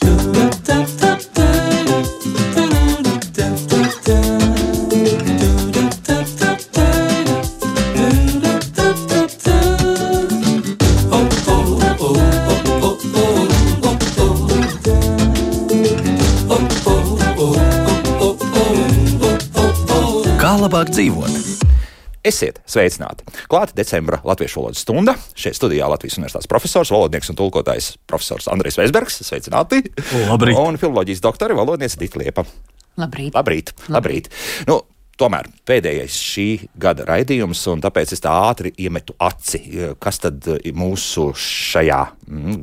Kā sveicināti! Klāta decembra latviešu valodas stunda. Šeit studijā Latvijas universitātes profesors, valodnieks un tulkotājs profesors Andrēs Veisbergs. Sveicināti! Labrīt! Un filoloģijas doktore, valodniece Dita Liepa. Labrīt. Labrīt! Labrīt. Nu, Tomēr pēdējais šī gada raidījums, un tāpēc es tā ātri iemetu aci, kas tad mūsu šajā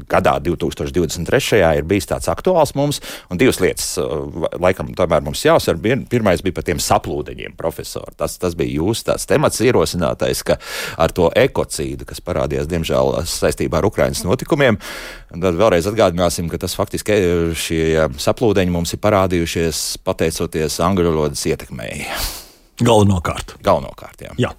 gadā, 2023. ir bijis tāds aktuāls mums. Un divas lietas, laikam, tomēr mums jāsver. Pirmais bija par tiem saplūdeņiem, profesori. Tas, tas bija jūsu tāds temats ierosinātais, ka ar to ekocīdu, kas parādījās, diemžēl, saistībā ar Ukraiņas notikumiem. Tad vēlreiz atgādināsim, ka tas faktiski šie saplūdeņi mums ir parādījušies pateicoties angļu valodas ietekmei. Galvenokārt. Galvenokārt, jā. jā.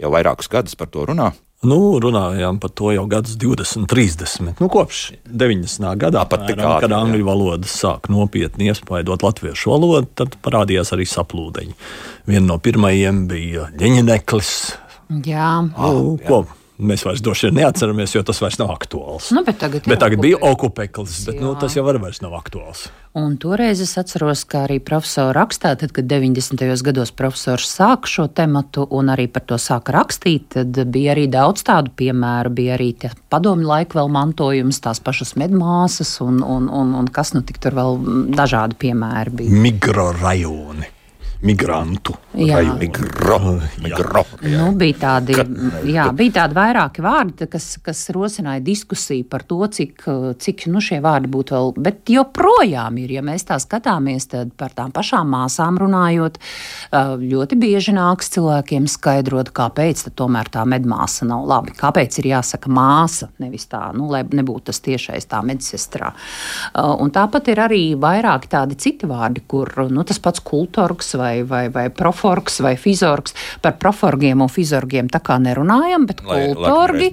Jau vairākus gadus par to runā. Nu, runājām par to jau gadus 20, 30. Nu, kopš 90. gadā, pat apmēram, ātri, kad jā. angļu valoda sāk nopietni iespaidot latviešu valodu, tad parādījās arī saplūdeņi. Viena no pirmajiem bija ģeņineklis. Jā, Nu, ko mēs vairs droši vien neatceramies, jo tas vairs nav aktuāls. nu, bet tagad, Bet tagad bija okupeklis, bet nu, Jā. tas jau vairs nav aktuāls. Un toreiz es atceros, ka arī profesors rakstā, tad, kad 90. gados profesors sāka šo tematu un arī par to sāka rakstīt, tad bija arī daudz tādu piemēru. Bija arī padomju laika vēl mantojums, tās pašas medmāsas un, un, un, un kas nu tik tur vēl dažādi piemēri bija. Migrorajoni, migrantu. Jā. Migro, migro. Nu, bija, tādi, jā, bija tādi vairāki vārdi, kas, kas rosināja diskusiju par to, cik, cik nu, šie vārdi būtu vēl. Bet joprojām ir, ja mēs tā skatāmies, tad par tām pašām māsām runājot, ļoti bieži nāks cilvēkiem skaidrot, kāpēc tomēr tā medmāsa nav labi. Kāpēc ir jāsaka māsa, nevis tā, nu, lai nebūtu tas tiešais tā medsestrā. Un tāpat ir arī vairāki tādi citi vārdi, kur nu, tas pats kultorgs vai, vai, vai proforgs vai fizorgs. Par proforgiem un fizorgiem tā kā nerunājam, bet Lai- kultorgi,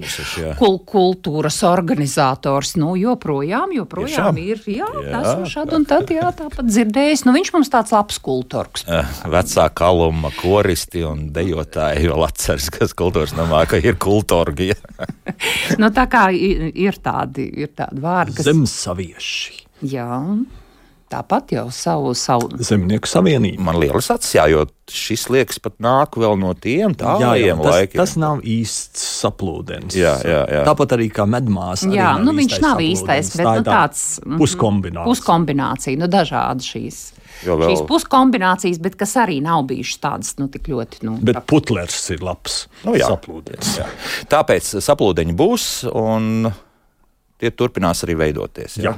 kul, kultūras organizators, nu joprojām, joprojām Tiešām? ir. Jā, Jā, esmu šad un tad, jā, tāpat dzirdējis. Nu, viņš mums tāds labs kultorgs. Eh, Vecā kaluma koristi un dejotāji vēl atceras, kas kultūras namā, ka ir kultūrgi. nu, tā kā ir tādi, ir tādi vārdi, kas. Zemsavieši, Jā, tāpat jau savu, savu Zemnieku savienība. Man liekas, acis, jā, jo šis liekas pat nāk vēl no tiem tas, laikiem. tas nav īsts saplūdens. Jā, jā, jā. Tāpat arī kā medmāsa. arī Jā, nav nu, viņš nav īstais, bet Tā nu, tā tāds mhm, puskombinācija. Puskombinācija, nu, dažādi šīs. Jo vēl- Šīs puskombinācijas, bet kas arī nav bijušas tādas nu, tik ļoti. Nu, Bet putlers ir labs. Nu, jā. saplūdens. Jā. Tāpēc saplūdeņi būs un tie turpinās arī veidoties. Jā. Jā.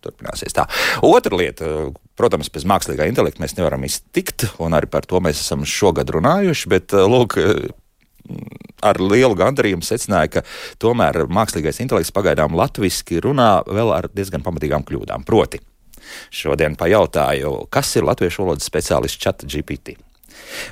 Turpināsies tā. Otra lieta, protams, bez mākslīgā intelekta mēs nevaram iztikt, un arī par to mēs esam šogad runājuši. Bet, lūk, ar lielu gandarījumu secināja, ka tomēr mākslīgais intelekts pagaidām latviešu runā vēl ar diezgan pamatīgām kļūdām. Proti, šodien pajautāju, kas ir latviešu valodas speciālists chat GPT.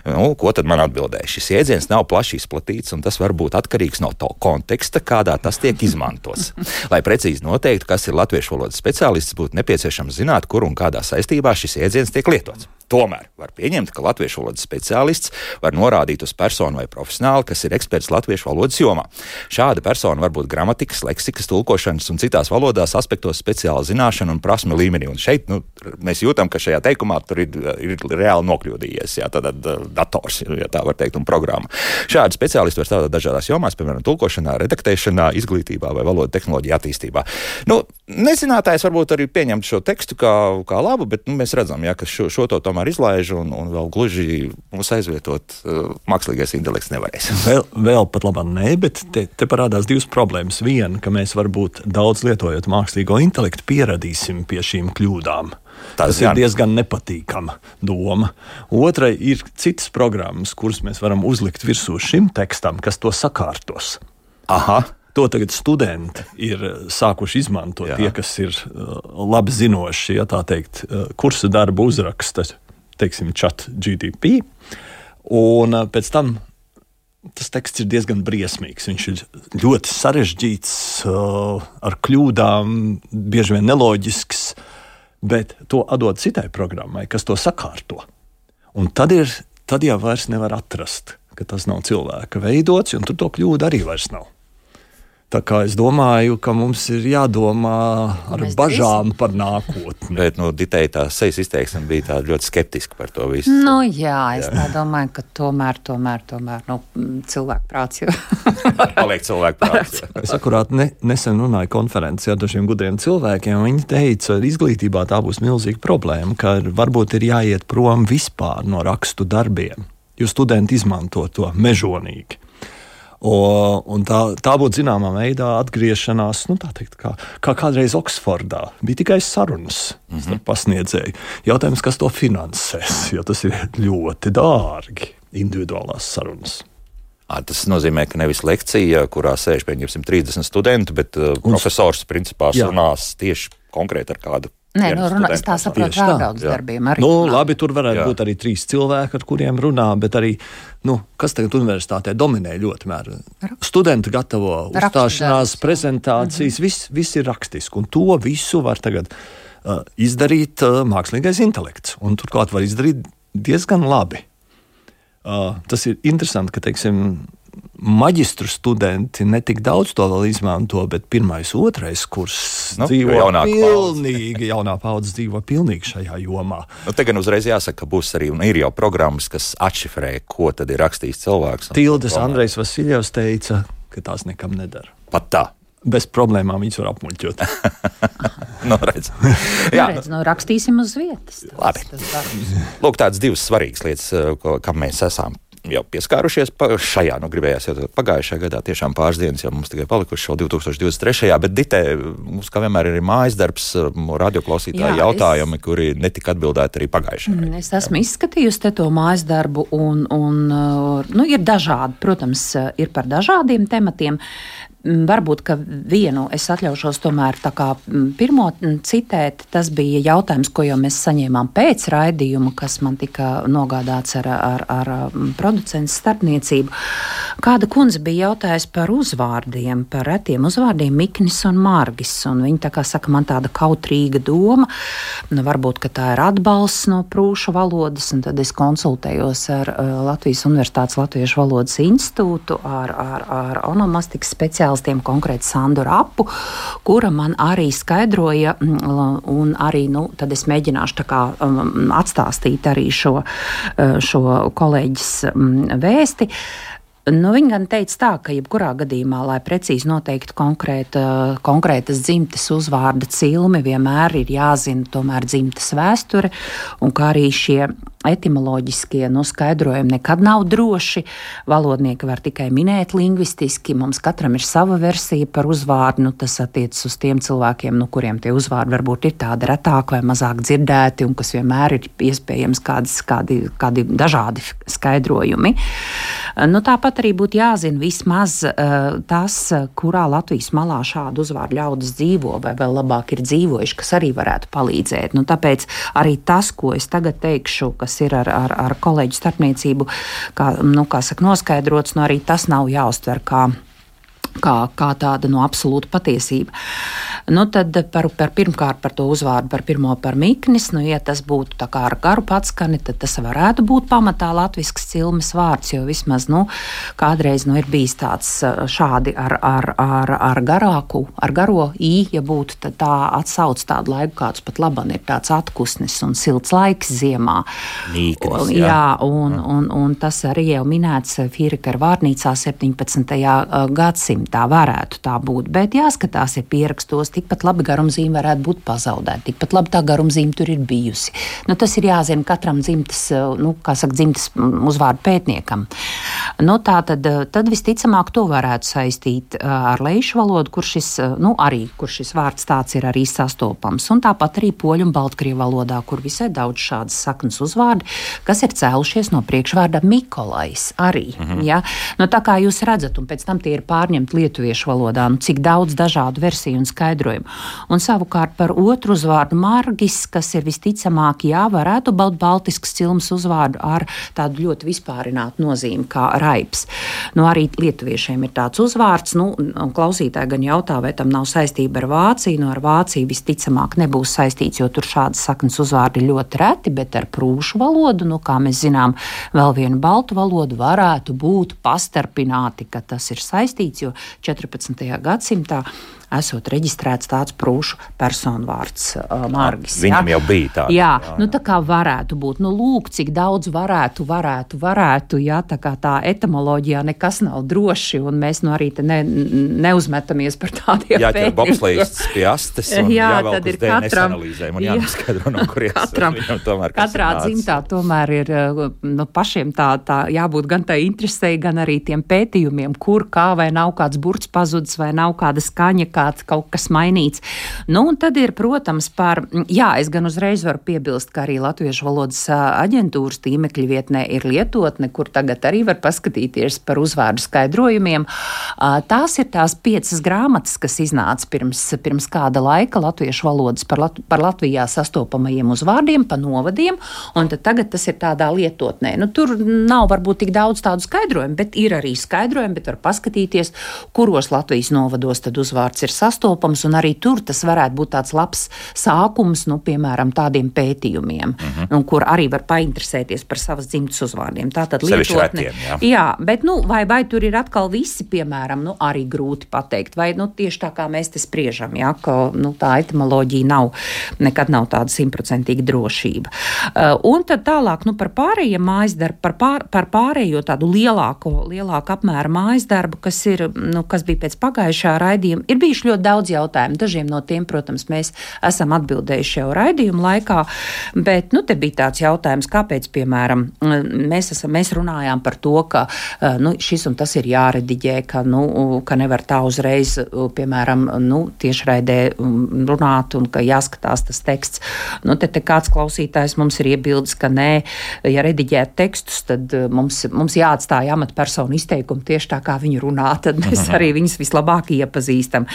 Nu, ko tad man atbildēja? Šis jēdziens nav plaši izplatīts, un tas var būt atkarīgs no to konteksta, kādā tas tiek izmantots. Lai precīzi noteiktu, kas ir latviešu valodas speciālists, būtu nepieciešams zināt, kur un kādā saistībā šis jēdziens tiek lietots. Tomēr var pieņemt, ka latviešu valodas speciālists var norādīt uz personu vai profesionāli, kas ir eksperts latviešu valodas jomā. Šāda persona var būt gramatikas, leksikas, tulkošanas un citās valodās aspektos speciāla zināšana un prasme līmenī. Un šeit nu, mēs jūtam, ka šajā teikumā tur ir, ir reāli nokļūdījies. Jā, tad, dators, ja tā var teikt, un programma. Šādi speciālisti var strādāt dažādās jomās, piemēram, tulkošanā, redaktēšanā, izglītībā vai valodu tehnoloģiju attīstībā. Nu, nezinātājs varbūt arī pieņemt šo tekstu kā, kā labu, bet nu, mēs redzam, jā, ka šo, šo to tomēr izlaiž un, un vēl gluži mūs aizvietot uh, mākslīgais intelekts nevarēs. Vēl, vēl pat labi, nē, bet te, te parādās divas problēmas. Viena, ka mēs varbūt daudz lietojot mākslīgo intelektu, pieradīsim pie šīm kļūdām. Tas Tas ir gan. diezgan nepatīkama doma. Otra ir citas programmas, kuras mēs varam uzlikt virsū šim tekstam, kas to sakārtos. Aha! To tagad studenti ir sākuši izmantot. Jā. Jā. Tie, kas ir uh, labi zinoši, ja tā teikt, kursa darbu uzraksta, teiksim, chat GTP. Un uh, pēc tam tas teksts ir diezgan briesmīgs. Viņš ir ļoti sarežģīts, uh, ar kļūdām, bieži vien neloģisks. bet to atdod citai programmai, kas to sakārto. Un tad, ir, tad jau vairs nevar atrast, ka tas nav cilvēka veidots, un tur to kļūdu arī vairs nav. Tā kā es domāju, ka mums ir jādomā ar Mēs bažām darīsim. par nākotni. Bet, nu, Ditēja tā sejas izteiksme bija ļoti skeptiska par to visu. Nu, jā, es jā. domāju, ka tomēr, tomēr, tomēr nu, cilvēku prāts jau paliek cilvēku prāts. es akurāt ne, nesen runāju konferencē ar dažiem gudriem cilvēkiem. Viņi teica, ka izglītībā tā būs milzīga problēma, ka varbūt ir jāiet prom vispār no rakstu darbiem, jo studenti izmanto to mežonīgi. O, tā, tā būtu zināmā veidā atgriešanās, nu, teikt, kā, kā kādreiz Oksfordā. Bija tikai sarunas mm -hmm. starp pasniedzēju. Jautājums, kas to finansēs, jo tas ir ļoti dārgi individuālās sarunas. Tas nozīmē, ka nevis lekcija, kurā sēž pieņemsim 30 studenti, bet uh, profesors principā runās tieši konkrēti ar kādu Nē, nu, runā, es tā saprotu, pārbaudas darbiem arī. Nu, labi, tur varētu jā. būt arī trīs cilvēki, ar kuriem runā, bet arī, nu, kas tagad universitātē dominē ļoti mēr. Studenti gatavo uzstāšanās, prezentācijas, mm -hmm. viss, viss ir rakstiski, un to visu var tagad uh, izdarīt uh, mākslīgais intelekts, un turklāt var izdarīt diezgan labi. Uh, tas ir interesanti, ka, teiksim, maģistru studenti ne tik daudz to vēl izmanto, bet pirmais, otrais kurs nu, dzīvo pilnīgi, paudze. jaunā paudze dzīvo pilnīgi šajā jomā. Nu, te gan uzreiz jāsaka, ka būs arī un ir jau programmas, kas atšifrē, ko tad ir rakstījis cilvēks. Tildes Andrejs Vasiljevs teica, ka tās nekam nedara. Pat tā. Bez problēmām viņas var apmuļķot. no, nu, redz. Jā, redz, nu, rakstīsim uz vietas. Tas, Labi. Tas Lūk, tādas divas svarīgas lietas, ko, kam mēs esam jau pieskārušies šajā, nu, gribējās jau pagājušajā gadā, tiešām pāris dienas jau mums tikai palikuši šo 2023. bet Ditē mums kā vienmēr ir mājas darbs, radioklausītāji Jā, jautājumi, es... kuri netika atbildēti arī pagājušajā. Mm, es esmu izskatījusi te to mājas darbu un, un nu, ir dažādi, protams, ir par dažādiem tematiem. Mm, varbūt vienu es atļaušos tomēr tā kā mm, pirmo citēt. Tas bija jautājums, ko jau mēs saņēmām pēc raidījuma, kas man tika nogādāts ar, ar, ar mm, producentu starpniecību. Kāda kundze bija jautājusi par uzvārdiem, par retiem uzvārdiem Miknis un Margis. Un viņa tā kā saka, man tāda kautrīga doma, nu, varbūt tā ir atbalsts no prūšu valodas, un tad es konsultējos ar uh, Latvijas Universitātes Latviešu valodas institūtu, ar, ar, ar onomastikas speciālistu speciālistiem, konkrēti Sandu Rapu, kura man arī skaidroja, mm, un arī nu, es mēģināšu kā, um, atstāstīt arī šo, uh, šo kolēģis um, vēsti. Nu, viņa gan teica tā, ka jebkurā gadījumā, lai precīzi noteiktu konkrēta, konkrētas dzimtes uzvārda cilmi, vienmēr ir jāzina tomēr dzimtes vēsture, un kā arī šie etimoloģiskie nu, skaidrojumi nekad nav droši. Valodnieki var tikai minēt lingvistiski. Mums katram ir sava versija par uzvārdu. Nu, tas attiecas uz tiem cilvēkiem, nu, kuriem tie uzvārdi varbūt ir tādi retāki vai mazāk dzirdēti, un kas vienmēr ir iespējams kādas, kādi, kādi dažādi skaidrojumi. Nu, tāpat arī būtu jāzina vismaz uh, tas, kurā Latvijas malā šādu uzvārdu ļaudis dzīvo, vai vēl labāk ir dzīvojuši, kas arī varētu palīdzēt. Nu, tāpēc arī tas, ko es tagad teikšu, kas ir ar, ar, ar kolēģu starpniecību, kā, nu, kā saka, noskaidrots, no nu, arī tas nav jāuztver kā kā, kā tāda no absolūta patiesība. Nu, tad par, par pirmkārt par to uzvārdu, par pirmo par miknis, nu, ja tas būtu ar garu patskani, tad tas varētu būt pamatā latvisks cilmes vārds, jo vismaz, nu, kādreiz, nu, ir bijis tāds šādi ar, ar, ar, ar garāku, ar garo i, ja būtu, tad tā atsauc tādu laiku, kāds pat laban ir tāds atkusnis un silts laiks ziemā. Mīknis, jā. jā, un, un, un tas arī jau minēts Fīrika ar vārnīcā 17. gadsimtā tā varētu tā būt. Bet jāskatās, ir pierakstos, tikpat labi garumzīme varētu būt pazaudēta, tikpat labi tā garumzīme tur ir bijusi. Nu, tas ir jāzina katram dzimtas, nu, kā saka, dzimtas uzvārdu pētniekam. Nu, tā tad, tad visticamāk to varētu saistīt ar lejušu valodu, kur šis, nu, arī, kur šis vārds tāds ir arī sastopams. Un tāpat arī poļu un baltkrievu valodā, kur visai daudz šādas saknes uzvārdi, kas ir cēlušies no priekšvārda Mikolais arī. Mm -hmm. ja? nu, tā kā jūs redzat, un pēc tam tie ir pārņemti lietuviešu valodā, nu, cik daudz dažādu versiju un skaidrojumu. Un savukārt par otru uzvārdu Margis, kas ir visticamāk, jā, varētu būt baltisks cilmes uzvārdu ar tādu ļoti vispārinātu nozīmi, kā raips. Nu, arī lietuviešiem ir tāds uzvārds, nu, un klausītāji gan jautā, vai tam nav saistība ar Vāciju. Nu, ar Vāciju visticamāk nebūs saistīts, jo tur šādas saknes uzvārdi ļoti reti, bet ar prūšu valodu, nu, kā mēs zinām, vēl vienu baltu valodu varētu būt pastarpināti, ka tas ir saistīts, jo 14. gadsimtā esot reģistrēts tāds prūšu personu vārds uh, Margis. Viņam jā. jau bija tāds. Jā, jā, nu tā kā varētu būt. Nu, lūk, cik daudz varētu, varētu, varētu. Jā, tā kā tā etimoloģijā nekas nav droši, un mēs nu arī ne, neuzmetamies par tādiem jā, pētījumiem. Bobslīsts pie astes. Jā, tad ir katram. Un jānoskaidro, no kurienes katram, tomēr, katrā dzimtā tomēr ir nu, pašiem tā, tā jābūt gan tai interesei, gan arī tiem pētījumiem, kur kā vai nav kāds burts pazudis vai nav kāda skaņa, kāds kaut kas mainīts. Nu, un tad ir, protams, par, jā, es gan uzreiz varu piebilst, ka arī Latviešu valodas aģentūras tīmekļa vietnē ir lietotne, kur tagad arī var paskatīties par uzvārdu skaidrojumiem. Tās ir tās piecas grāmatas, kas iznāca pirms, pirms kāda laika Latviešu valodas par, Lat par Latvijā sastopamajiem uzvārdiem, pa novadiem, un tagad tas ir tādā lietotnē. Nu, tur nav varbūt tik daudz tādu skaidrojumu, bet ir arī skaidrojumi, bet var paskatīties, kuros Latvijas novados tad uzvārds ir ir sastopams, un arī tur tas varētu būt tāds labs sākums, nu, piemēram, tādiem pētījumiem, uh mhm. -huh. un kur arī var painteresēties par savas dzimtas uzvārdiem. Tā tad lietotne. Retiem, jā. jā, bet, nu, vai, vai tur ir atkal visi, piemēram, nu, arī grūti pateikt, vai, nu, tieši tā kā mēs te spriežam, jā, ka, nu, tā etimoloģija nav, nekad nav tāda simtprocentīga drošība. Uh, un tad tālāk, nu, par pārējiem mājas darbu, par, pār, par pārējo tādu lielāko, lielāku apmēru mājas darbu, kas ir, nu, kas bija pēc pagājušā raidījuma, ir bijuši bijuši ļoti daudz jautājumu. Dažiem no tiem, protams, mēs esam atbildējuši jau raidījuma laikā, bet nu, te bija tāds jautājums, kāpēc, piemēram, mēs, esam, mēs runājām par to, ka nu, šis un tas ir jārediģē, ka, nu, ka nevar tā uzreiz, piemēram, nu, tiešraidē runāt un ka jāskatās tas teksts. Nu, te, te kāds klausītājs mums ir iebildes, ka nē, ja rediģēt tekstus, tad mums, mums jāatstāj amatpersonu izteikumi tieši tā, kā viņi runā, tad mēs arī viņus vislabāk iepazīstam.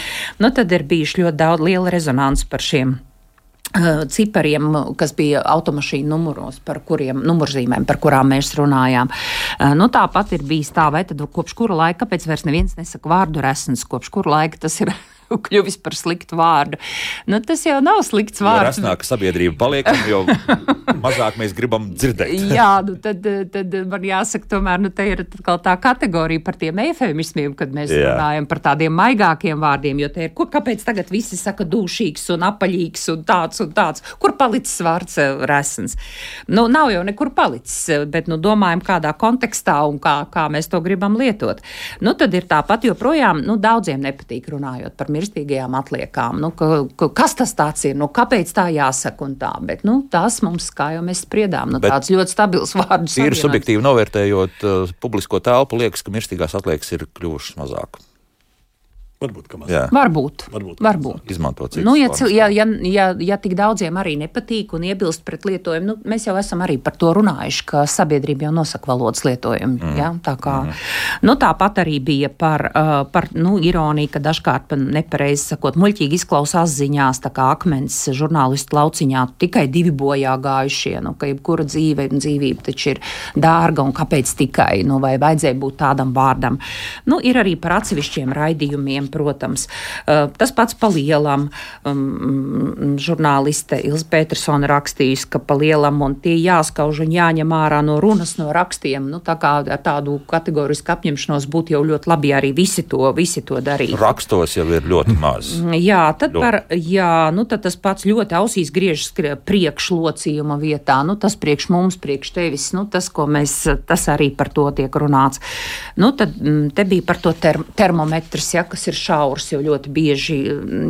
Nu, tad ir bijuši ļoti daudz liela rezonanci par šiem uh, cipariem, kas bija automašīnu numuros, par kuriem numurzīmēm, par kurām mēs runājām. Uh, nu, tāpat ir bijis tā, vai tad kopš kura laika, kāpēc vairs neviens nesaka vārdu resns, kopš kura laika tas ir kļuvis par sliktu vārdu. Nu, tas jau nav slikts vārds. Jo rasnāk sabiedrība paliekam, jo mazāk mēs gribam dzirdēt. Jā, nu tad, tad man jāsaka, tomēr nu, te ir tā kategorija par tiem eifemismiem, kad mēs Jā. runājam par tādiem maigākiem vārdiem, jo te ir, kur, kāpēc tagad visi saka dūšīgs un apaļīgs un tāds un tāds. Kur palicis vārds eh, resns? Nu, nav jau nekur palicis, bet nu, domājam, kādā kontekstā un kā, kā mēs to gribam lietot. Nu, tad ir tāpat joprojām, nu, daudziem nepatīk runājot par mirstīgajām atliekām. Nu, ka, ka, kas tas ir? Nu, kāpēc tā jāsaka un tā? Bet nu, tas mums, kā jau mēs spriedām, nu, Bet tāds ļoti stabils vārds. Ir subjektīvi novērtējot uh, publisko telpu, liekas, ka mirstīgās atliekas ir kļuvušas mazāk. Varbūt, ka mazāk. Varbūt. Varbūt. Varbūt. Izmantot nu, ja, ja, ja, ja, ja tik daudziem arī nepatīk un iebilst pret lietojumu, nu, mēs jau esam arī par to runājuši, ka sabiedrība jau nosaka valodas lietojumu. Mm. Ja? Tā kā, mm. nu, tāpat arī bija par, uh, par nu, ironiju, ka dažkārt nepareizi sakot, muļķīgi izklausās ziņās, tā kā akmens žurnālistu lauciņā tikai divi bojā gājušie, nu, ka jebkura dzīve un dzīvība taču ir dārga un kāpēc tikai, nu, vai vajadzēja būt tādam vārdam. Nu, ir arī par atsevišķiem raidījumiem protams. Uh, tas pats pa lielam. Um, žurnāliste Ilza Petersona rakstījusi, ka pa lielam un tie jāskauž un jāņem ārā no runas, no rakstiem. Nu, tā kā ar tādu kategorisku apņemšanos būtu jau ļoti labi, ja arī visi to, visi to darītu. Rakstos jau ir ļoti maz. Mm, jā, tad, ļoti. par, jā, nu, tad tas pats ļoti ausīs griežas priekšlocījuma vietā. Nu, tas priekš mums, priekš tevis, nu, tas, ko mēs, tas arī par to tiek runāts. Nu, tad mm, te bija par to ter termometrs, ja, kas ir šaurs, jo ļoti bieži,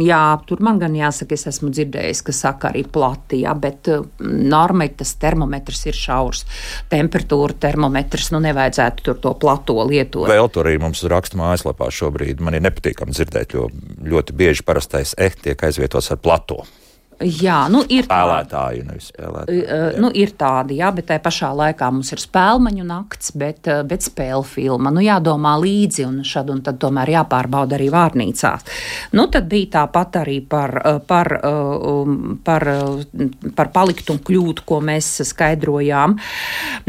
jā, tur man gan jāsaka, es esmu dzirdējis, ka saka arī plati, jā, bet uh, normai tas termometrs ir šaurs. Temperatūra termometrs, nu nevajadzētu tur to plato lietot. Vēl tur arī mums raksta mājaslapā šobrīd. Man ir nepatīkami dzirdēt, jo ļoti bieži parastais eh tiek aizvietots ar plato. Jā, nu ir spēlētāji, nevis spēlētāji. Uh, nu, ir tādi, jā, bet tajā pašā laikā mums ir spēļu nakts, bet, bet spēļu filma. Nu, jādomā līdzi, un šad un tad tomēr jāpārbauda arī vārnīcās. Nu, tad bija tāpat arī par, par, um, par, par paliktu un kļūtu, ko mēs skaidrojām.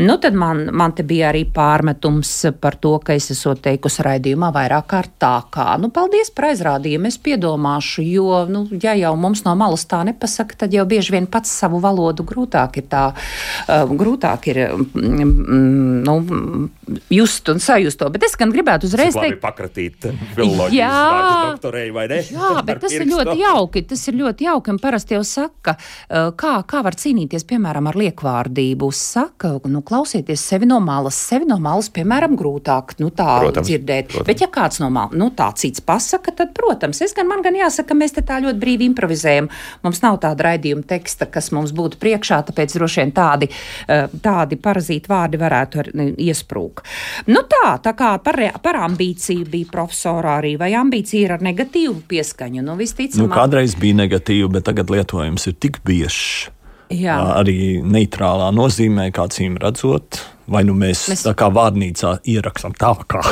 Nu, tad man, man te bija arī pārmetums par to, ka es esmu teikusi raidījumā vairāk kārt tā kā. Nu, paldies par aizrādījumu, es piedomāšu, jo, nu, ja jau mums no malas tā nepārāk, nepasaka, tad jau bieži vien pats savu valodu grūtāk ir tā, uh, grūtāk ir mm, mm, nu, just un sajust to. Bet es gan gribētu uzreiz teikt, pakratīt filoloģijas jā, doktorei, vai ne? Jā, bet tas ir ļoti jauki. Tas ir ļoti jauki, un parasti jau saka, uh, kā, kā var cīnīties, piemēram, ar liekvārdību. Saka, nu, klausieties sevi no malas, sevi no malas, piemēram, grūtāk, nu, tā protams, dzirdēt. Protams. Bet ja kāds no malas, nu, tā cits pasaka, tad, protams, es gan, man gan jāsaka, mēs te tā ļoti brīvi improvizējam. Mums nav tāda raidījuma teksta, kas mums būtu priekšā, tāpēc droši vien tādi, eh, tādi parazīti vārdi varētu ar, iesprūk. Nu tā, tā kā par, par ambīciju bija profesorā arī, vai ambīcija ir ar negatīvu pieskaņu? Nu, visticamāk. Nu, kādreiz bija negatīva, bet tagad lietojums ir tik biežs. Jā. Arī neitrālā nozīmē, kā cīm redzot, vai nu mēs, mēs... tā kā vārnīcā ierakstām tā, kā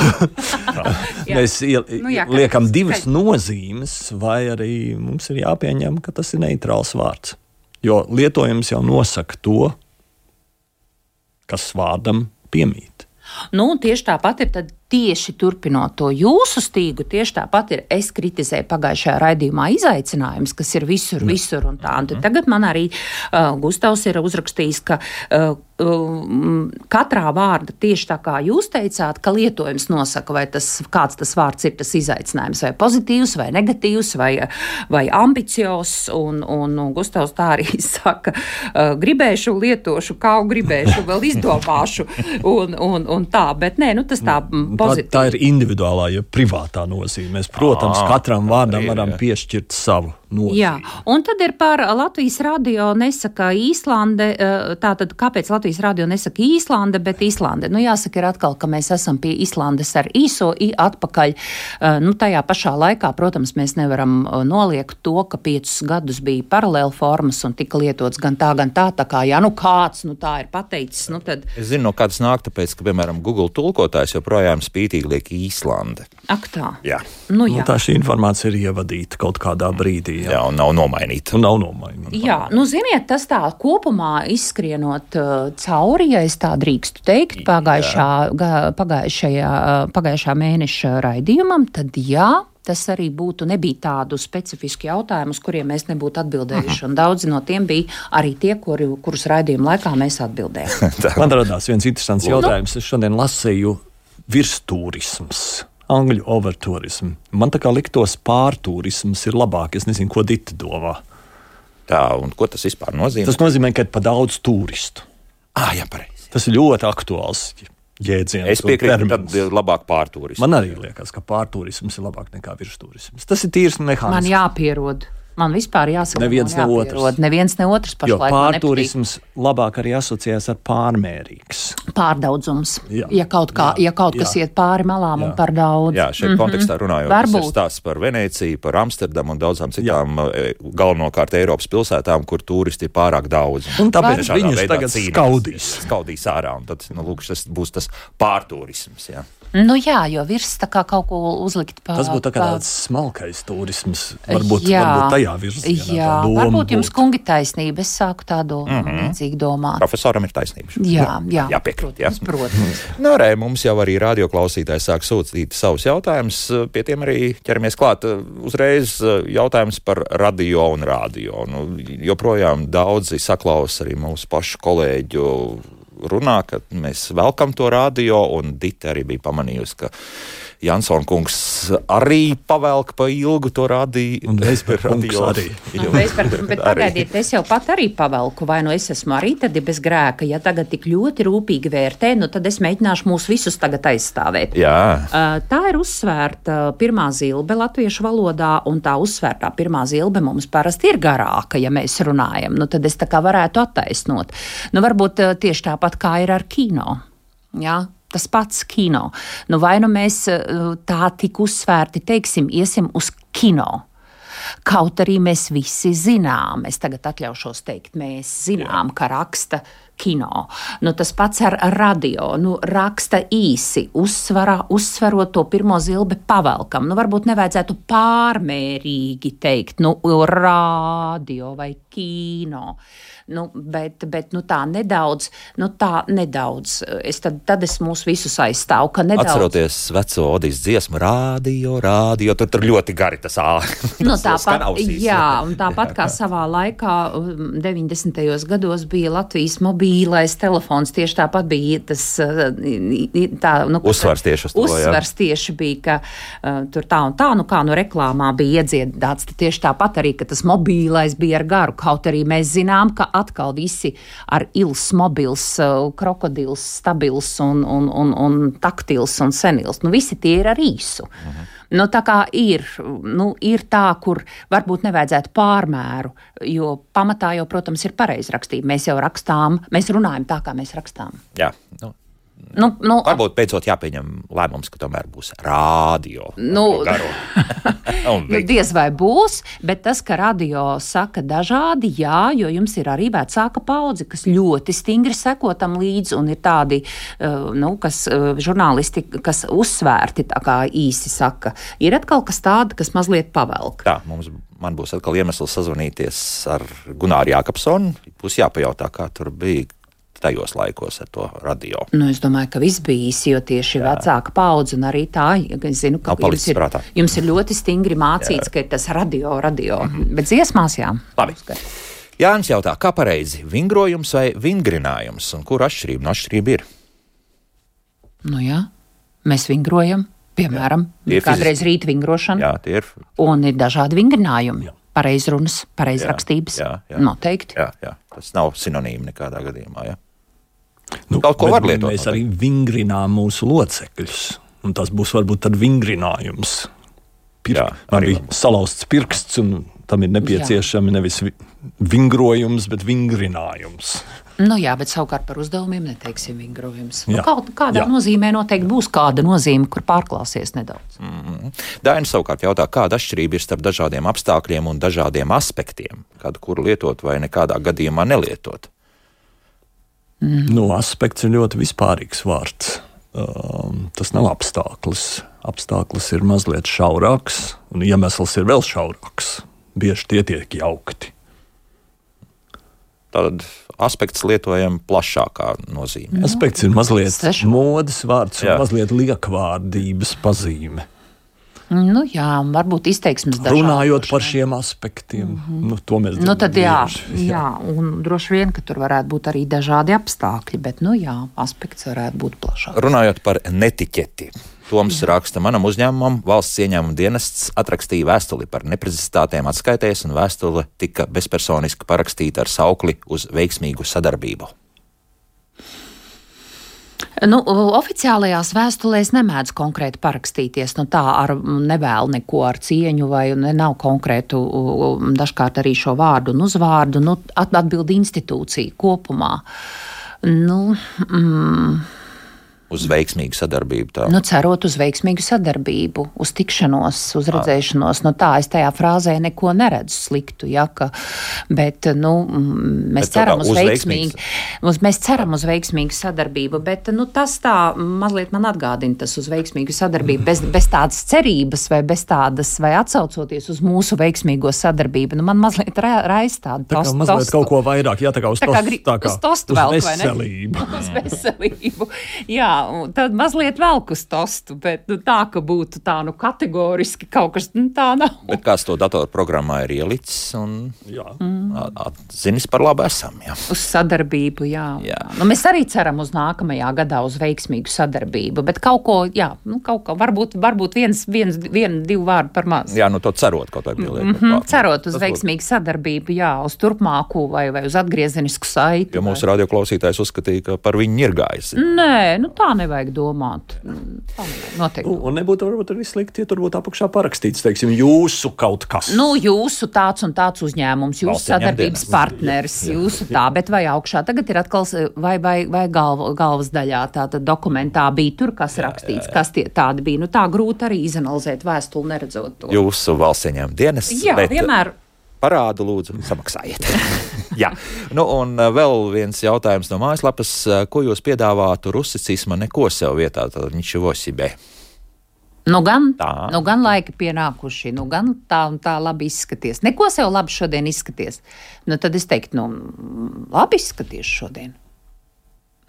mēs ie, nu, jā, liekam divas skaidrs. nozīmes, vai arī mums ir jāpieņem, ka tas ir neitrāls vārds. Jo lietojums jau nosaka to, kas vārdam piemīt. Nu, tieši tāpat ir tieši turpinot to jūsu stīgu, tieši tāpat ir es kritizēju pagājušajā raidījumā izaicinājums, kas ir visur, visur un tā. Un mhm. tagad man arī uh, Gustavs ir uzrakstījis, ka uh, katrā vārda tieši tā kā jūs teicāt, ka lietojums nosaka, vai tas, kāds tas vārds ir tas izaicinājums, vai pozitīvs, vai negatīvs, vai, vai ambiciozs. Un, un, un Gustavs tā arī saka, uh, gribēšu, lietošu, kā gribēšu, vēl izdomāšu. Un, un, un tā, bet nē, nu tas tā pozitīvi. Tā, tā ir individuālā, ja privātā nozīmē. Mēs, protams, à, katram vārdam varam piešķirt savu. Nozīmi. Jā, un tad ir par Latvijas radio nesaka Īslande. Tātad, kāpēc Latvijas radio nesaka Īslande, bet Īslande? Nu, jāsaka, ir atkal, ka mēs esam pie Īslandes ar īso i atpakaļ. Nu, tajā pašā laikā, protams, mēs nevaram noliegt to, ka piecus gadus bija paralēli formas un tika lietots gan tā, gan tā. Tā kā, ja nu kāds nu, tā ir pateicis, nu tad. Es zinu, no kādas nāk, tāpēc, ka, piemēram, Google tulkotājs joprojām spītīgi liek Īslande. Ak tā. Jā. Nu, jā. Nu, tā šī informācija ir ievadīta kaut kādā brīdī. Jā, jā un nav nomainīta. Un nav nomainīta. Jā, nu, ziniet, tas tā kopumā izskrienot uh, cauri, ja es tā drīkstu teikt, pagājušā, ga, pagājušajā, uh, pagājušā mēneša raidījumam, tad jā. Tas arī būtu nebija tādu specifisku jautājumu, uz kuriem mēs nebūtu atbildējuši. Mhm. Daudzi no tiem bija arī tie, kuri, kurus raidījuma laikā mēs atbildējām. Man radās viens interesants jautājums. Es šodien lasīju virstūrisms angļu overturismu. Man tā kā liktos pārturisms ir labāk. Es nezinu, ko Dita domā. Tā, un ko tas vispār nozīmē? Tas nozīmē, ka ir pa daudz turistu. Ah, jā, pareizi. Tas ir ļoti aktuāls jēdziens. Es piekrītu, ka tad ir labāk pārturisms. Man arī liekas, ka pārturisms ir labāk nekā virsturisms. Tas ir tīrs mehānisms. Man jāpierod. Man vispār jāsaka, neviens ne otrs. Neviens ne otrs pašlaik. Pārturisms labāk arī asociējas ar pārmērīgs. Pārdaudzums. Jā. Ja kaut, kā, jā. Ja kaut kas jā. iet pāri malām jā. un par daudz. Jā, šeit mm -hmm. kontekstā runājot, Varbūt. tas ir stāsts par Venēciju, par Amsterdamu un daudzām citām jā. E, galvenokārt Eiropas pilsētām, kur turisti ir pārāk daudz. Un tāpēc viņus tagad cīnās, skaudīs. Skaudīs ārā, un tad, nu, lūk, tas būs tas pārturisms. Jā. Nu jā, jo virs tā kā kaut ko uzlikt pāri. Tas būtu tā tāds smalkais turisms. Varbūt, jā, varbūt tajā virzienā. Jā, varbūt jums kungi taisnība. Es sāku tādu mm -hmm. līdzīgu domāt. Profesoram ir taisnība. Jā, jā. Jāpiekrīt. Jā. Protams. nu, re, mums jau arī radioklausītājs sāk sūtīt savus jautājumus. Pie tiem arī ķeramies klāt. Uzreiz jautājums par radio un radio. Nu, joprojām daudzi saklaus arī mūsu pašu kolēģu runā, ka mēs velkam to radio, un Dita arī bija pamanījusi, ka Jansons kungs arī pavelk pa ilgu to radīju. Un radio arī. Nu, par, bet pagaidiet, es jau pat arī pavelku, vai nu es esmu arī tad bez grēka. Ja tagad tik ļoti rūpīgi vērtē, nu tad es mēģināšu mūs visus tagad aizstāvēt. Jā. Tā ir uzsvērta pirmā zilbe latviešu valodā, un tā uzsvērtā pirmā zilbe mums parasti ir garāka, ja mēs runājam. Nu, tad es tā kā varētu attaisnot. Nu, varbūt tieši tāpat kā ir ar kino. Jā, tas pats kino. Nu, vai nu mēs eh, tā tik uzsvērti teiksim, iesim uz kino? Kaut arī mēs visi zinām, es tagad atļaušos teikt, mēs zinām, ka raksta kino. Nu, tas pats ar radio. Nu, raksta īsi, uzsvarā, uzsverot to pirmo zilbi pavelkam. Nu, varbūt nevajadzētu pārmērīgi teikt, nu, radio vai kino. Nu, bet, bet nu, tā nedaudz, nu, tā nedaudz. Es tad, tad es mūs visus aizstāvu. Nedaudz... Atceroties veco Odijas dziesmu, rādio, rādio, tur, tur ļoti gari tas āķis. Nu, tāpat, jā, un tāpat kā savā laikā, 90. Um, gados bija Latvijas mobīlais telefons, tieši tāpat bija tas uh, tā, nu, uzsvars tieši uz to. Uzsvars jā. tieši bija, ka uh, tur tā un tā, nu kā nu reklāmā bija iedziedāts, tieši tāpat arī, ka tas mobīlais bija ar garu, kaut arī mēs zinām, ka atkal visi ar ils, mobils, uh, krokodils, stabils un, un, un, un taktils un senils. Nu, visi tie ir ar īsu. Mhm. Nu, tā kā ir, nu, ir tā, kur varbūt nevajadzētu pārmēru, jo pamatā jau, protams, ir pareizrakstība. Mēs jau rakstām, mēs runājam tā, kā mēs rakstām. Jā, nu, Nu, nu, Varbūt beidzot jāpieņem lēmums, ka tomēr būs rādio. Nu, nu, diez vai būs, bet tas, ka radio saka dažādi, jā, jo jums ir arī vecāka paudze, kas ļoti stingri seko tam līdzi, un ir tādi, uh, nu, kas uh, žurnālisti, kas uzsvērti tā kā īsi saka. Ir atkal kas tāda, kas mazliet pavelk. Tā, mums, man būs atkal iemesls sazvanīties ar Gunāru Jākapsonu. Būs jāpajautā, kā tur bija tajos laikos ar to radio. Nu, es domāju, ka viss bija īsi, jo tieši Jā. vecāka paudze un arī tā, es zinu, ka jums ir, prātā. jums ir ļoti stingri mācīts, Jā. ka ir tas radio, radio, mm -hmm. bet dziesmās jā. Labi. Jānis jautā, kā pareizi - vingrojums vai vingrinājums, un kur atšķirība no atšķirība ir? Nu jā, mēs vingrojam, piemēram, jā, kādreiz fiziski. rīta vingrošana. Jā, tie ir. Un ir dažādi vingrinājumi. Jā. Pareizrunas, pareizrakstības. Jā, jā, jā. Noteikti. Jā, jā. Tas nav sinonīmi nekādā gadījumā. Jā. Nu, Kaut ko var lietot. Mēs arī vingrinām mūsu locekļus. Tas būs varbūt tāds vingrinājums. Pirk, Jā, man bija salauzts pirksts, un tam ir nepieciešami Jā. nevis vingrojums, bet vingrinājums. Nu, jā, bet savukārt par uzdevumiem neteiksim vingrojums. Nu, kā, kādā jā. nozīmē noteikti būs kāda nozīme, kur pārklāsies nedaudz. Mm -hmm. Daina savukārt jautā, kāda atšķirība ir starp dažādiem apstākļiem un dažādiem aspektiem, kādu kuru lietot vai nekādā gadījumā nelietot. Mm. Nu, aspekts ir ļoti vispārīgs vārds. Um, tas nav apstākļus. Apstākļus ir mazliet šaurāks, un iemesls ir vēl šaurāks. Bieži tie tiek jaukti. Tad aspekts lietojam plašākā nozīmē. Aspekts ir mazliet modes vārds un Jā. mazliet liekvārdības pazīme. Nu, jā, varbūt izteiksmes dažādas. Runājot par šiem aspektiem, mm -hmm. nu, to mēs nu, tad, jā, jā. jā, un droši vien, ka tur varētu būt arī dažādi apstākļi, bet, nu jā, aspekts varētu būt plašāks. Runājot par netiķeti. Toms raksta, manam uzņēmumam valsts ieņēmuma dienests atrakstīja vēstuli par neprecizitātēm atskaitēs, un vēstule tika bezpersoniski parakstīta ar saukli uz veiksmīgu sadarbību. Nu, oficiālajās vēstulēs nemēdz konkrēti parakstīties. Nu, tā ar nevēlu neko ar cieņu, vai ne, nav konkrētu, dažkārt arī šo vārdu un uzvārdu. Nu, atbild institūcija kopumā. Nu, mm, uz veiksmīgu sadarbību. Tā. Nu, cerot uz veiksmīgu sadarbību, uz tikšanos, uz redzēšanos. Nu, tā es tajā frāzē neko neredzu sliktu. Ja, ka, bet nu, mēs, bet ceram uz veiksmīgu, uz, mēs ceram uz veiksmīgu sadarbību. Bet, nu, tas tā mazliet man atgādina tas uz veiksmīgu sadarbību. Bez, bez tādas cerības vai bez tādas, vai atsaucoties uz mūsu veiksmīgo sadarbību, nu, man mazliet ra raisa tāda tā tostu. Mazliet tostu. kaut ko vairāk, jā, tā kā uz, tā kā, tos, tā kā, uz tostu uz vēl, veselību. uz veselību. Jā, tad mazliet velk uz tostu, bet nu, tā, ka būtu tā nu kategoriski kaut kas nu, tā nav. Bet kāds to datorprogrammā ir ielicis un mm. atzinis par labu esam. Jā. Uz sadarbību, jā. jā. Nu, mēs arī ceram uz nākamajā gadā uz veiksmīgu sadarbību, bet kaut ko, jā, nu, kaut ko varbūt, varbūt viens, viens, vien, divi vārdi par maz. Jā, nu to cerot kaut kā pieliekot. Mm -hmm, cerot uz Tas veiksmīgu sadarbību, jā, uz turpmāku vai, vai uz atgriezenisku saiti. Jo mūsu radioklausītājs uzskatīja, ka par viņu ir gājis. Nē, nu tā nevajag domāt. Tā noteikti. Un, un nebūtu varbūt arī slikti, ja tur būtu apakšā parakstīts, teiksim, jūsu kaut kas. Nu, jūsu tāds un tāds uzņēmums, jūsu sadarbības partneris, jūsu tā, bet vai augšā tagad ir atkal, vai, vai, vai galva, galvas daļā tāda dokumentā bija tur, kas rakstīts, kas tie tādi bija. Nu, tā grūti arī izanalizēt vēstuli, neredzot to. Jūsu valsts ieņēmuma dienas. Jā, bet, vienmēr parādu, lūdzu, samaksājiet. Jā, nu, un uh, vēl viens jautājums no mājaslapas. Uh, ko jūs piedāvātu rusicisma neko sev vietā, tad viņš ir osibē? Nu gan, tā. nu gan laiki pienākuši, nu gan tā un tā labi izskaties. Neko sev labi šodien izskaties. Nu, tad es teiktu, nu, labi izskaties šodien.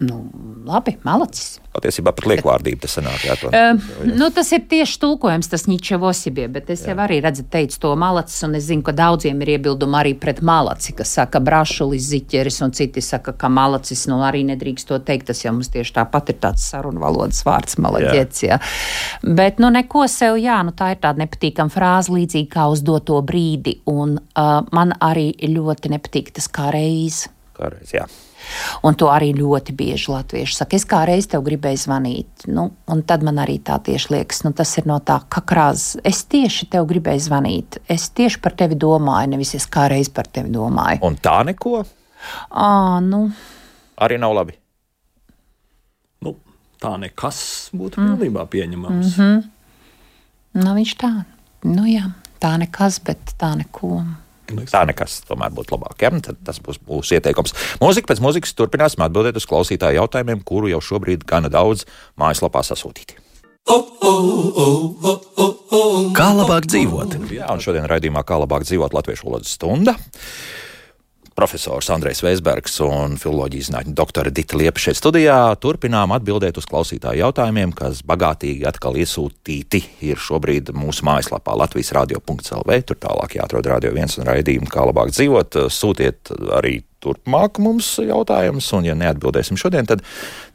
Nu, labi, malacis. Patiesībā pat liekvārdība tas sanāk. Jā, to, uh, nu, tas ir tieši tulkojums, tas Ničevosibie, bet es jā. jau arī redzu, teicu to malacis, un es zinu, ka daudziem ir iebildumi arī pret malaci, kas saka brašulis, ziķeris, un citi saka, ka malacis, nu arī nedrīkst to teikt, tas jau mums tieši tāpat ir tāds sarunvalodas vārds malaģets, jā. jā. Bet, nu, neko sev, jā, nu tā ir tāda nepatīkama frāze, līdzīgi kā uz doto brīdi, un uh, man arī ļoti nepatīk tas kā reiz. Kā reiz, jā. Un to arī ļoti bieži latvieši saka. Es kā reiz tev gribēju zvanīt, nu, un tad man arī tā tieši liekas, nu, tas ir no tā, ka krāzes. Es tieši tev gribēju zvanīt, es tieši par tevi domāju, nevis es kā reiz par tevi domāju. Un tā neko? À, nu. Arī nav labi. Nu, tā nekas būtu mm. pilnībā pieņemams. Mm -hmm. nu, viņš tā, nu jā, tā nekas, bet tā neko. Tā nekas tomēr būtu labāk. Ja? Tad tas būs mūsu ieteikums. Mūzika pēc mūzikas turpināsim atbildēt uz klausītāju jautājumiem, kuru jau šobrīd gana daudz mājaslapā sasūtīti. Kā labāk dzīvot? Jā, un šodien raidījumā Kā labāk dzīvot Latviešu valodas stunda profesors Andrejs Veisbergs un filozofijas zinātņu doktore Dita Liepa šeit studijā. Turpinām atbildēt uz klausītāju jautājumiem, kas bagātīgi atkal iesūtīti ir šobrīd mūsu mājaslapā Latvijas radio.clv. Tur tālāk jāatrod radio viens un raidījumu, kā labāk dzīvot. Sūtiet arī turpmāk mums jautājumus, un ja neatbildēsim šodien, tad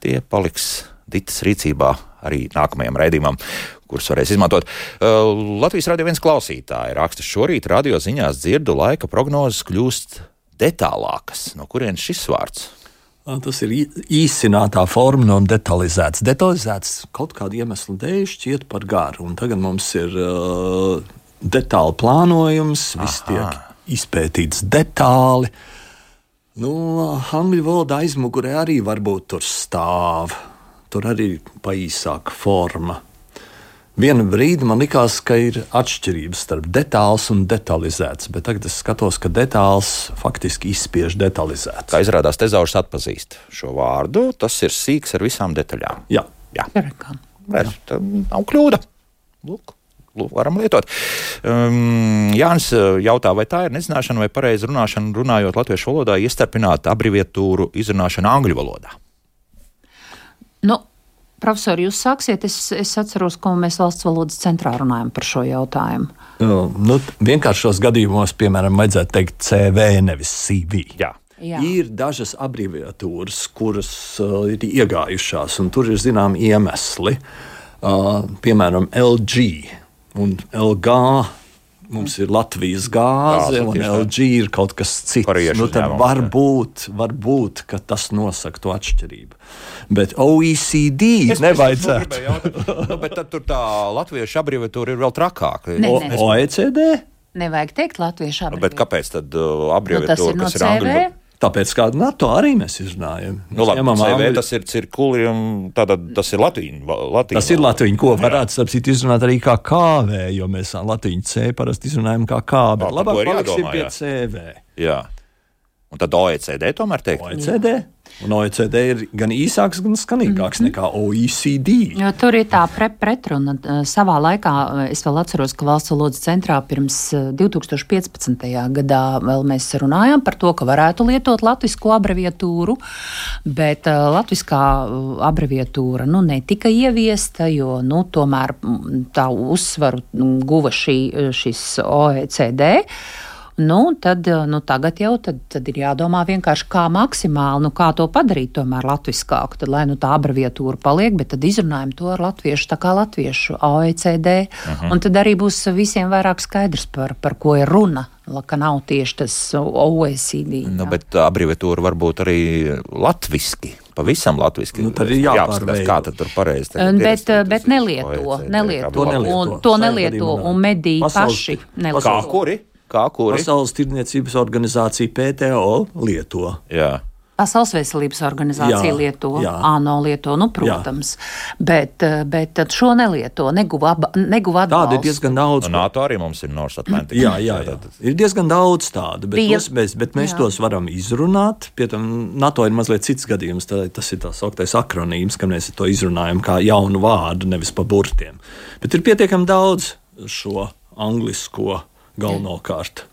tie paliks Ditas rīcībā arī nākamajam raidījumam, kurus varēs izmantot. Uh, Latvijas radio viens klausītāji raksta šorīt radio ziņās dzirdu laika prognozes kļūst detālākas. No kurienes šis vārds? Tas ir īsinātā forma no detalizēts. Detalizēts kaut kādu iemeslu dēļ šķiet par garu. Un tagad mums ir uh, detāli plānojums, viss tiek izpētīts detāli. Nu, angļu valoda aizmugurē arī varbūt tur stāv. Tur arī ir paīsāka forma. Vienu brīdi man likās, ka ir atšķirības starp detāls un detalizēts, bet tagad es skatos, ka detāls faktiski izspiež detalizēts. Kā izrādās, Tezaurs atpazīst šo vārdu. Tas ir sīks ar visām detaļām. Jā, Jā. Var, nav kļūda. Lūk. Varam lietot. Um, Jānis uh, jautā, vai tā ir nezināšana vai pareiza runāšana, runājot latviešu valodā, iestarpināt abreviatūru izrunāšanu angļu valodā? Nu, Profesori, jūs sāksiet, es, es atceros, ko mēs valsts valodas centrā runājam par šo jautājumu. Nu, vienkāršos gadījumos, piemēram, vajadzētu teikt CV, nevis CV. Jā. Jā. Ir dažas abreviatūras, kuras uh, ir iegājušās, un tur ir zināmi iemesli. Uh, piemēram, LG un LG mums ir Latvijas gāze, gāze un LG ir kaut kas cits. Nu, tad varbūt, varbūt tas nosaka to atšķirību. Bet OECD es, nevajadzētu. Es nu, bet tad tur tā latviešu abreviatūra ir vēl trakāka. Ne, ne. OECD? Nevajag teikt latviešu abreviatūru. Nu, bet kāpēc tad uh, abreviatūra, nu, kas ir angļu? Tāpēc kā NATO arī mēs izrunājam. Nu, labi, CV, angļu... tas ir cirkuli, un tātad tas ir latīņu. Tas ir latīņu, ko varētu citu izrunāt arī kā kāvē, jo mēs latīņu C parasti izrunājam kā kā, bet labāk paliksim pie CV. Jā. Un tad OECD tomēr teikt? OECD. Un OECD ir gan īsāks, gan skanīgāks mm -hmm. nekā OECD. Jo tur ir tā pre pretruna. Savā laikā es vēl atceros, ka valsts valodas centrā pirms 2015. gadā vēl mēs runājām par to, ka varētu lietot latviešu abreviatūru, bet latviskā abreviatūra nu, netika ieviesta, jo nu, tomēr tā uzsvaru guva šī, šis OECD. Nu, tad, nu, tagad jau tad, tad ir jādomā vienkārši, kā maksimāli, nu, kā to padarīt tomēr latviskāku, tad, lai nu, tā abreviatūra paliek, bet tad izrunājam to ar latviešu, tā kā latviešu OECD, uh -huh. un tad arī būs visiem vairāk skaidrs, par, par ko ir runa ka nav tieši tas OECD. Nu, bet abreviatūra var būt arī latviski. Pavisam latviešu. Nu, tad ir jāpārveido. Kā tad tur pareizi? Bet, bet nelieto, nelieto, to nelieto, un, to nelieto, un mediji paši nelieto. Kā kuri? Kā kuri? Pasaules tirdzniecības organizācija PTO lieto. Jā. Pasaules veselības organizācija jā, lieto, jā. ANO lieto, nu, protams, jā. bet, bet šo nelieto, neguva, neguva atbalstu. Tāda ir diezgan daudz. No NATO arī mums ir North Atlantic. Jā, jā, jā. Ir diezgan daudz tādu, bet, Bija, tos, mēs, bet mēs jā. tos varam izrunāt. Pie tam NATO ir mazliet cits gadījums, tā, tas ir tā sauktais akronīms, ka mēs to izrunājam kā jaunu vārdu, nevis pa burtiem. Bet ir pietiekami daudz šo anglisko galvenokārt.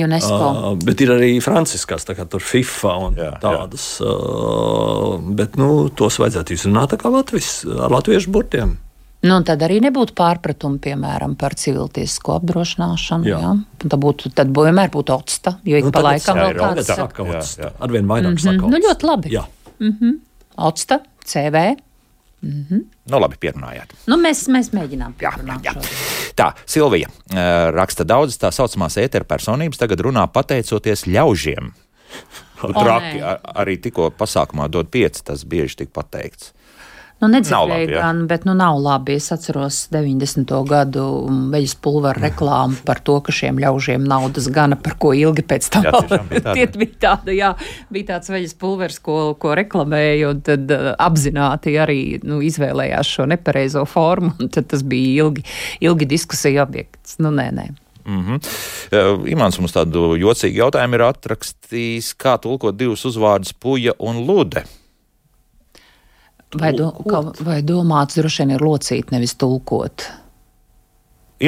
UNESCO. Uh, bet ir arī franciskās, tā kā tur FIFA un jā, tādas. Jā. Uh, bet nu, tos vajadzētu izrunāt kā Latvijas, ar latviešu burtiem. Nu, tad arī nebūtu pārpratumu, piemēram, par civiltiesisko apdrošināšanu. Jā. Jā. Tad būtu, tad vienmēr būtu otsta, jo ik nu, pa laikam vēl kāds saka. Arvien vairāk mm -hmm. saka. Nu, ļoti labi. Jā. Mm -hmm. Otsta, CV. Mm -hmm. Nu, labi, pierunājāt. Nu, mēs, mēs mēģinām pierunāt. Jā, jā. Tā, Silvija uh, raksta daudz tā saucamās ētera personības, tagad runā pateicoties ļaužiem. Traki, ar, arī tikko pasākumā dod pieci, tas bieži tik pateikts. Nu, nedzirdēju gan, bet nu, nav labi. Es atceros 90. gadu veļas pulveru reklāmu par to, ka šiem ļaužiem naudas gana, par ko ilgi pēc tam bija, bija tāda. Jā, bija tāds veļas pulvers, ko, ko reklamēja, un tad uh, apzināti arī nu, izvēlējās šo nepareizo formu, un tad tas bija ilgi, ilgi diskusija objekts. Nu, nē, nē. Mm -hmm. Uh, Imants mums tādu jocīgu jautājumu ir atrakstījis, kā tulkot divus uzvārdus puja un lude. Vai, do, kā, vai domāts droši vien ir locīt, nevis tulkot?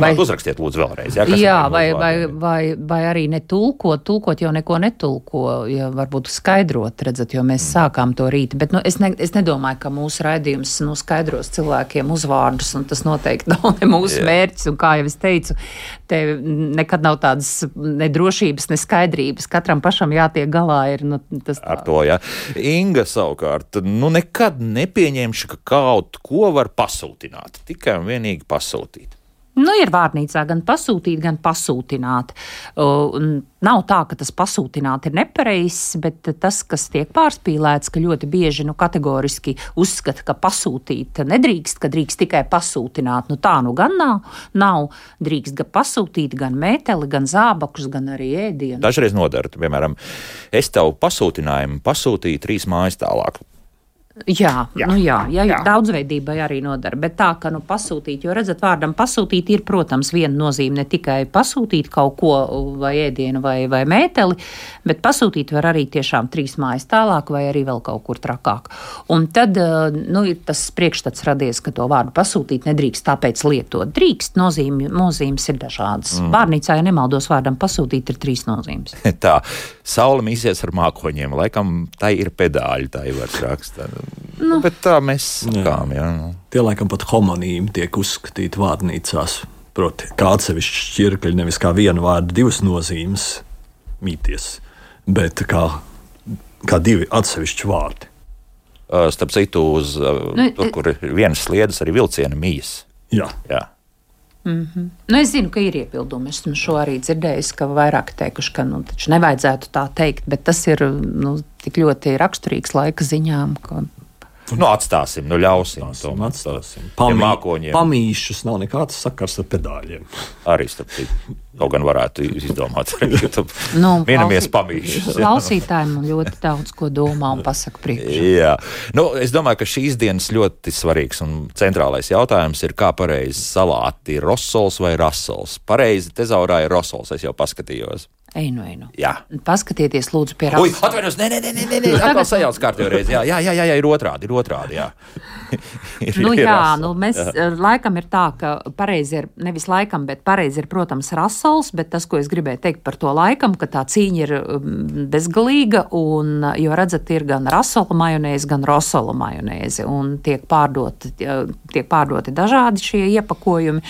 Vai uzrakstiet, lūdzu, vēlreiz. Jā, jā vai, vai, vai, vai arī netulkot, tulkot jau neko netulko, ja varbūt skaidrot, redzat, jo mēs mm. sākām to rītu. Bet nu, es, ne, es nedomāju, ka mūsu raidījums nu, skaidros cilvēkiem uzvārdus, un tas noteikti nav ne mūsu jā. mērķis. Un kā jau es teicu, te nekad nav tādas nedrošības, ne skaidrības. Katram pašam jātiek galā. Ir, nu, tas tā. Ar to, jā. Inga savukārt, nu nekad nepieņemšu, ka kaut ko var pasūtināt. Tikai un vienīgi pasūtīt. Nu, ir vārnīcā gan pasūtīt, gan pasūtināt. Uh, nav tā, ka tas pasūtināt ir nepareizs, bet tas, kas tiek pārspīlēts, ka ļoti bieži nu, kategoriski uzskata, ka pasūtīt nedrīkst, ka drīkst tikai pasūtināt. Nu, tā nu gan nav. nav. Drīkst gan pasūtīt, gan mēteli, gan zābakus, gan arī ēdienu. Dažreiz nodara, piemēram, es tev pasūtinājumu pasūtīju trīs mājas tālāk. Jā, jā. Nu jā, jā, jā. daudzveidībai arī nodara. Bet tā, ka nu, pasūtīt, jo redzat, vārdam pasūtīt ir, protams, viena nozīme ne tikai pasūtīt kaut ko vai ēdienu vai, vai mēteli, bet pasūtīt var arī tiešām trīs mājas tālāk vai arī vēl kaut kur trakāk. Un tad nu, ir tas priekšstats radies, ka to vārdu pasūtīt nedrīkst tāpēc lietot. Drīkst, nozīme, nozīmes ir dažādas. Mm. Vārnīcā, ja nemaldos, vārdam pasūtīt ir trīs nozīmes. tā, saule mīsies ar mākoņiem, laikam tā ir pedāļi, jau var rakstīt. Nu. Bet tā mēs sakām. Jā. Jā, nu. Tie laikam pat homonīmi tiek uzskatīti vārnīcās. Proti, kā atsevišķi šķirkļi, nevis kā viena vārda, divas nozīmes mīties, bet kā, kā divi atsevišķi vārdi. Starp citu, uz nu, tur, kur ir vienas sliedas, arī vilciena mīs. Jā. Jā. Mm -hmm. nu, es zinu, ka ir iebildumi. Esmu šo arī dzirdējis, ka vairāk teikuši, ka nu, nevajadzētu tā teikt, bet tas ir nu, tik ļoti raksturīgs laika ziņām. Ka... Nu, atstāsim, nu, ļausim atstāsim, to atstāsim. Pamī, ja pamīšus nav nekāds sakars ar pedāļiem. Arī starp citu. Kaut gan varētu izdomāt, ka nu, minamies pamīšus. Klausītājiem ļoti daudz ko domā un pasaka priekšā. Jā, nu, es domāju, ka šīs dienas ļoti svarīgs un centrālais jautājums ir, kā pareizi salāti ir rosols vai rasols. Pareizi tezaurā ir rosols, es jau paskatījos. Einu, einu. Jā. Paskatieties, lūdzu, pie. Ui, atvainojos, nē, nē, nē, nē, nē, atkal sajauc kārtībā reiz. Jā, jā, jā, jā, ir otrādi, ir otrādi, jā. ir, nu, ir jā, rasol. nu, mēs jā. Eh, laikam ir tā, ka pareizi ir, nevis laikam, bet pareizi ir, protams, rasols, bet tas, ko es gribēju teikt par to laikam, ka tā cīņa ir mm, bezgalīga, un, jo redzat, ir gan rasola majonēze, gan rosola majonēze, un tiek pārdot tiek pārdoti dažādi šie iepakojumi.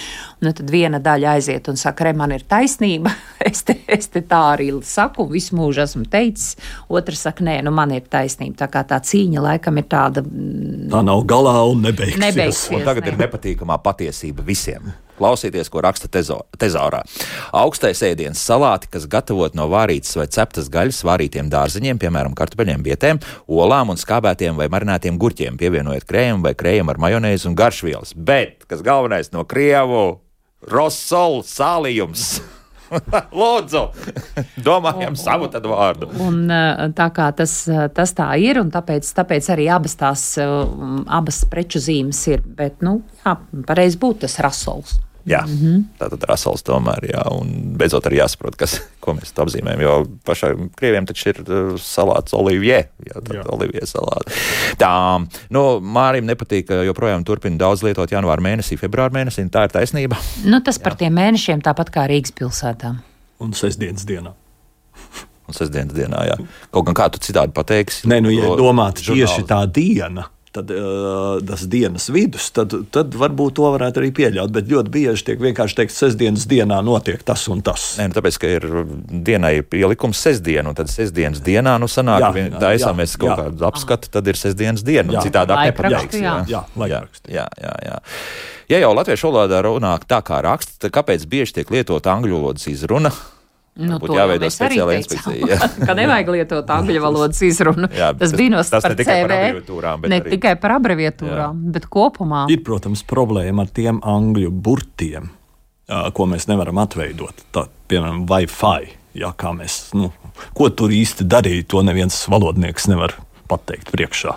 Un tad viena daļa aiziet un saka, re, man ir taisnība. es, te, es te tā arī saku, visu mūžu esmu teicis. Otrs saka, nē, nu man ir taisnība. Tā kā tā cīņa laikam ir tāda. Tā nav galā un nebeigsies. nebeigsies Un tagad ne. ir nepatīkamā patiesība visiem. Klausieties, ko raksta tezaurā. Augstais ēdiens salāti, kas gatavot no vārītas vai ceptas gaļas, vārītiem dārziņiem, piemēram, kartupeļiem, bietēm, olām un skābētiem vai marinātiem gurķiem, pievienojot krējumu vai krējumu ar majonēzi un garšvielas. Bet, kas galvenais no krievu, rosola sālījums. Lūdzu, domājam savu tad vārdu. Un, eh, tā kā tas, eh, tas tā ir, un tāpēc, tāpēc arī abas tās eh, abas preču zīmes ir. Bet, nu, jā, pareizi būtu tas rasols. Jā, mm -hmm. tā tad rasels tomēr, jā, un beidzot arī jāsaprot, kas, ko mēs to apzīmējam, jo pašai krieviem taču ir uh, salāts olivie, jā, tad jā. olivie salāti. Tā, nu, Mārim nepatīk, ka joprojām turpina daudz lietot janvāra mēnesī, februāra mēnesī, tā ir taisnība. Nu, tas jā. par tiem mēnešiem tāpat kā Rīgas pilsētā. Un sestdienas dienā. Un sestdienas dienā, jā. Kaut gan kā tu citādi pateiksi. Nē, nu, ja domāt tieši tā diena. Tad uh, tas dienas vidus, tad, tad varbūt to varētu arī pieļaut. Bet ļoti bieži tiek vienkārši teikt, ka sestdienas dienā notiek tas un tas. Nē, nu, tāpēc, ka ir dienai pielikums sestdiena, un tad sestdienas dienā, nu, sanāk, ka vien- jā, taisām jā, mēs kaut jā. kādu apskatu, tad ir sestdienas diena, un Jā. citādāk nepateiksi. jā. Jā, jā, jā, jā, jā. Ja jau latviešu valodā runā tā kā raksta, tad kāpēc bieži tiek lietota angļu valodas izruna? Nu, Būtu jāveido speciāla inspekcija. ka nevajag lietot angļu valodas izrunu. Jā, tas tas- bija no tas ne par tikai par CV, abreviatūrām, bet ne arī- tikai par abreviatūrām, bet kopumā. Ir, protams, problēma ar tiem angļu burtiem, ko mēs nevaram atveidot. Tā, piemēram, Wi-Fi. Jā, kā mēs, nu, ko tur īsti darīt, to neviens valodnieks nevar pateikt priekšā.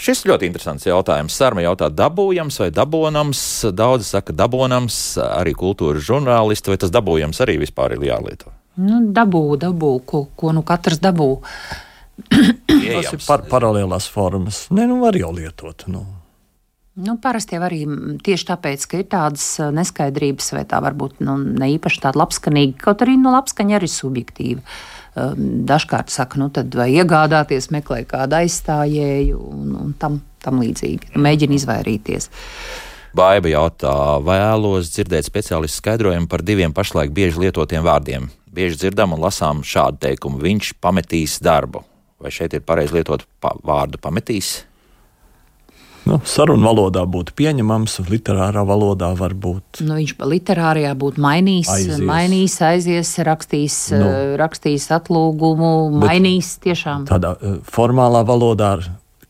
Šis ļoti interesants jautājums. Sārma jautā, dabūjams vai dabonams? Daudzi saka, dabonams, arī kultūras žurnālisti, vai tas dabūjams arī vispār ir jālieto? Nu, dabū, dabū, ko, ko nu katrs dabū. Tas ir par, paralēlās formas. Nē, nu var jau lietot. Nu. Nu, parasti jau arī tieši tāpēc, ka ir tādas uh, neskaidrības, vai tā varbūt nu, ne īpaši tāda labskanīga, kaut arī no labskaņa arī subjektīva. Um, Dažkārt saka, nu tad vai iegādāties, meklē kādu aizstājēju un, un tam, tam līdzīgi. Mēģina izvairīties. Baiba jautā, vēlos dzirdēt speciālistu skaidrojumu par diviem pašlaik bieži lietotiem vārdiem. Bieži dzirdam un lasām šādu teikumu: viņš pametīs darbu. Vai šeit ir pareizi lietot pa vārdu pametīs? Nu, sarunu valodā būtu pieņemams, literārā valodā var būt. Nu, viņš pa literārijā būtu mainījis, Aizies. aizies. mainījis, aizies, rakstījis, Nu. rakstījis atlūgumu, mainījis tiešām. Tādā eh, formālā valodā,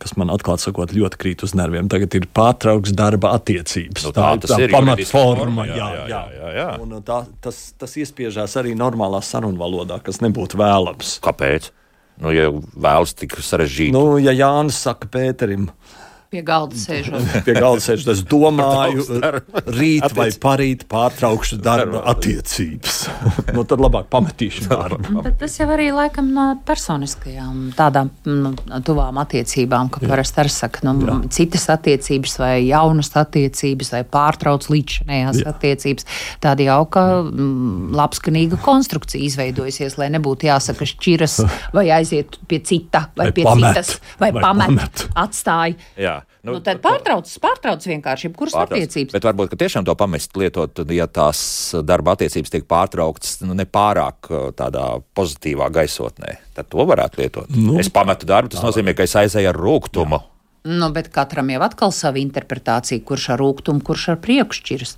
kas man atklāti sakot, ļoti krīt uz nerviem. Tagad ir pārtraukts darba attiecības. Nu, tā tas ir juridiska pamatforma. forma, Jā, jā, jā, jā, jā. Un tā, tas, tas iespiežās arī normālā sarunu valodā, kas nebūtu vēlams. Kāpēc? Nu, ja vēlas tik sarežģīti. Nu, ja Jānis saka Pēterim, Pie galda sēžot. pie galda sēž, tad es domāju, rīt vai parīt pārtraukšu darba attiecības. nu, tad labāk pametīšu darbu. Bet tas jau arī laikam no personiskajām tādām nu, tuvām attiecībām, ka parasti arī saka, nu, citas attiecības vai jaunas attiecības vai pārtrauc līdzinējās Jā. attiecības. Tāda jauka, mm, labskanīga konstrukcija izveidojusies, lai nebūtu jāsaka šķiras vai aiziet pie cita vai, Vai pie pamet, citas vai, vai pamet, pamet. atstāja. Jā, Nu, tad pārtrauc, pārtrauc vienkārši jebkuras attiecības. Bet varbūt ka tiešām to pamest lietot, ja tās darba attiecības tiek pārtrauktas nu, nepārāk uh, tādā pozitīvā gaisotnē. Tad to varētu lietot. Nu, es pametu darbu, tas nozīmē, ka es aizēju ar rūkumu. Nu, bet katram jau atkal sava interpretācija, kurš ar rūkumu, kurš ar prieku šķiras.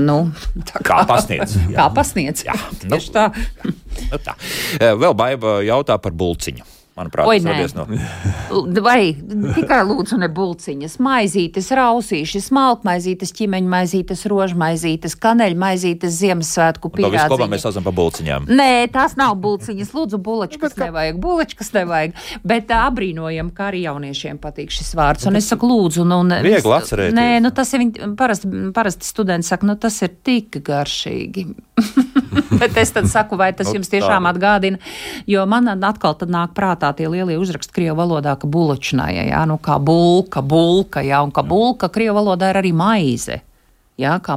Nu, tā Kā pasniedz. Kā pasniedz? Jā, nu. tā. Nu, tā. Vēl baiva jautā par bulciņu. Manuprāt, Oi, tas radies no. Vai tikai lūdzu, ne bulciņas, maizītes, rausīšas, smalkmaizītes, ķīmeņmaizītes, rožmaizītes, kaneļmaizītes, Ziemassvētku To visu kopā mēs saucam par bulciņām. Nē, tās nav bulciņas. Lūdzu, bulečkas nevajag. Bulečkas nevajag. Bet tā apbrīnojam, kā arī jauniešiem patīk šis vārds. Un es saku, lūdzu, nu, un Viegli es- atcerēties. Nē, nu, tas ir viņi, parasti, parasti studenti saka, nu, tas ir tik garšīgi. Bet es tad saku, vai tas Nu, jums tiešām atgādina, jo man atkal tad nāk prātā tie lielie uzraksti krievu valodā, ka buločināja, jā, nu kā bulka, bulka, jā, un ka bulka krievu valodā ir arī maize. Jā, kā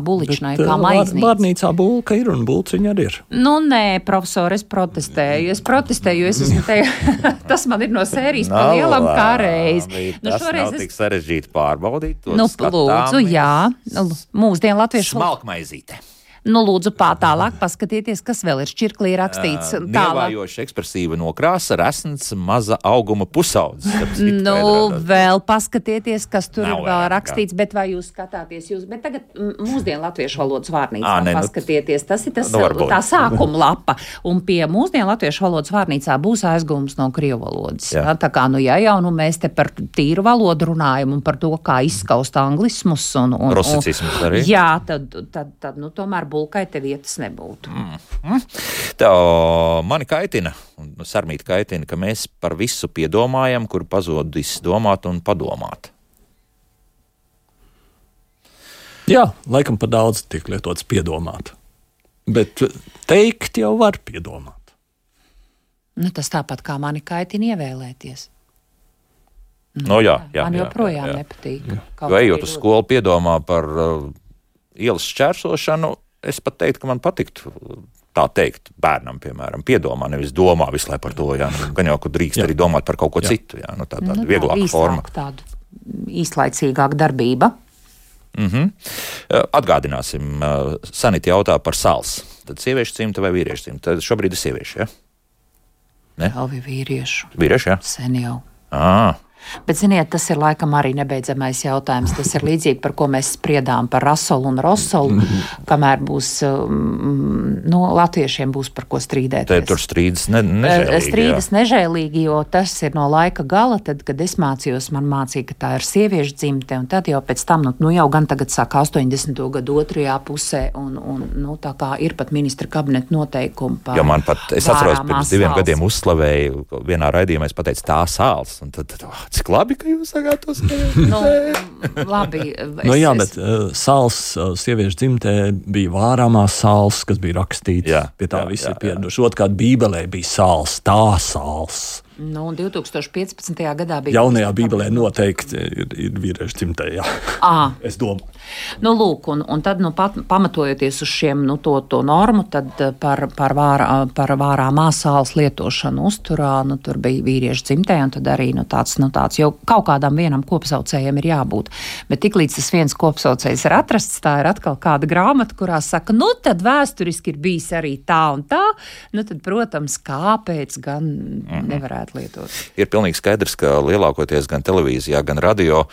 Bet, kā uh, maiznīca. Vārnīcā bulka ir un bulciņa arī ir. Nu, nē, profesor, es protestēju. Es protestēju, es esmu te. Tas man ir no sērijas pa lielam kā reiz. Nu, tas nav tik sarežģīti pārbaudīt. to Nu, lūdzu, jā. Nu, Mūsdienu latviešu valodā. Smalkmaizīte. Nu, lūdzu, pā tālāk paskatieties, kas vēl ir šķirklī rakstīts. Tālāk. Nievājoša ekspresīva nokrāsa, resns, maza auguma pusaudzes. Nu, veidojot. vēl paskatieties, kas tur Nav ir vēl rakstīts, bet vai jūs skatāties, jūs, bet tagad mūsdienu latviešu valodas vārnīcā Ā, nē, nu, paskatieties, tas ir tas, nu, varbūt. tā sākuma lapa, un pie mūsdienu latviešu valodas vārnīcā būs aizgūms no krievu valodas. Jā. Tā kā, nu, ja jau nu, mēs te par tīru valodu runājam un par to, kā izskaust anglismus un, un, un Rusicismus arī. Jā, tad, tad, tad nu, tomēr bulkai te vietas nebūtu. Mm. Tā mani kaitina, un sarmīt kaitina, ka mēs par visu piedomājam, kur pazudis domāt un padomāt. Jā, laikam par daudz tiek lietots piedomāt. Bet teikt jau var piedomāt. Nu, tas tāpat kā mani kaitina ievēlēties. No, jā, jā, Man jā, joprojām jā, jā. nepatīk. Jo ejot uz skolu, piedomā par uh, ielas šķērsošanu, es pat teiktu, ka man patiktu. Tā teikt, bērnam, piemēram, piedomā, nevis domā visu laiku par to. Jā, nu, gan jau, ka drīkst Jā. arī domāt par kaut ko Jā. citu. Jā, nu, tā tāda Nu, vieglāka forma. Tāda īslaicīgāka darbība. Mm -hmm. Atgādināsim, Sanita jautā par sāls. Tad sieviešu cimta vai vīriešu cimta? Tad šobrīd ir sieviešu, ja? Ne? Vēl bija vīriešu. Vīriešu, ja? Sen jau. À, Bet, ziniet, tas ir laikam arī nebeidzamais jautājums. Tas ir līdzīgi par ko mēs spriedām par rasolu un rosolu, kamēr būs, um, nu, latviešiem būs par ko strīdēties. te tur strīdas ne, nežēlīgi. Strīdas nežēlīgi, jo tas ir no laika gala. Tad, kad es mācījos, man mācīja, ka tā ir sieviešu dzimte, un tad jau pēc tam, nu, nu jau gan tagad sāk 80. gadu otrajā pusē, un, un nu, tā kā ir pat ministra kabineta noteikumi. Jo man pat, es atceros, pirms diviem sāls. gadiem uzslavēju vienā raidījumā, es pateicu, tā sāls. Un tad, tad oh, cik labi, ka jūs sakāt to skaidru. Nu, labi, es, Nu, jā, bet uh, sāls uh, sieviešu dzimtē bija vārāmās sāls, kas bija rakstīts. Jā, Pie tā jā, visi jā, ir pieraduši. Otrkārt, Bībelē bija sāls, tā sāls. Nu, un 2015. gadā bija. Jaunajā Bībelē noteikti ir, ir vīriešu dzimtē. Jā. À, Es domāju, nu, lūk, un, un tad, nu, pat, pamatojoties uz šiem nu, to, to normu, tad eh, par, par, vārā, par vārā māsāles lietošanu uzturā, nu, tur bija vīriešu dzimtē, un tad arī nu, tāds, nu, tāds, jo kaut kādam vienam kopsaucējam ir jābūt. Bet tiklīdz tas viens kopsaucējs ir atrasts, tā ir atkal kāda grāmata, kurā saka, nu, tad vēsturiski ir bijis arī tā un tā, nu, tad, protams, kāpēc gan nevarētu lietot. Ir pilnīgi skaidrs, ka lielākoties gan televīzijā, gan radio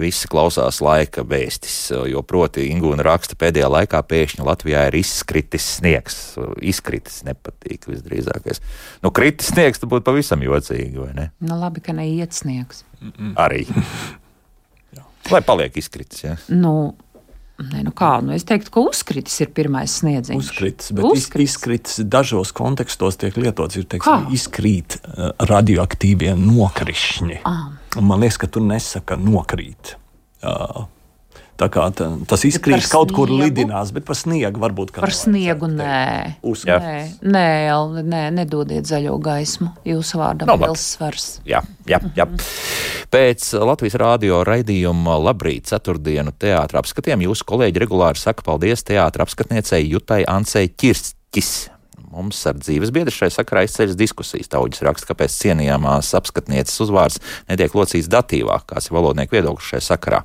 visi klausās laika vēstis. Jo proti, Ingūna raksta, pēdējā laikā pēkšņi Latvijā ir izkritis sniegs. Izkritis nepatīk visdrīzākais. Nu, kritis sniegs, tad būtu pavisam jocīgi, vai ne? Nu, labi, ka neiet sniegs. Arī. Lai paliek izkritis, ja? Nu, Nē, nu kā, nu es teiktu, ka uzkritis ir pirmais sniedziņš. uzkritis, bet Uzkritis. izkritis dažos kontekstos tiek lietots. Ir teiksim, izkrīt uh, radioaktīvie nokrišņi. Ah. Man liekas, ka tu nesaka nokrīt. Uh, Tā kā tā, tas izkrīt kaut kur sniegu? lidinās, bet par sniegu varbūt ka Par sniegu nē. Nē, nē, nē, nedodiet zaļo gaismu. Jūsu vārdam Nav labi. liels svars. Jā, jā, jā. Pēc Latvijas rādio raidījuma Labrīt, ceturtdienu teātrā apskatiem jūsu kolēģi regulāri saka paldies teātrā apskatniecei Jutai Ansei Kirskis. Mums ar dzīves biedru šai sakarā izceļas diskusijas. Tauģis raksta, kāpēc cienījamās apskatnieces uzvārds netiek locīts datīvā, kāds ir valodnieku viedoklis šai sakarā.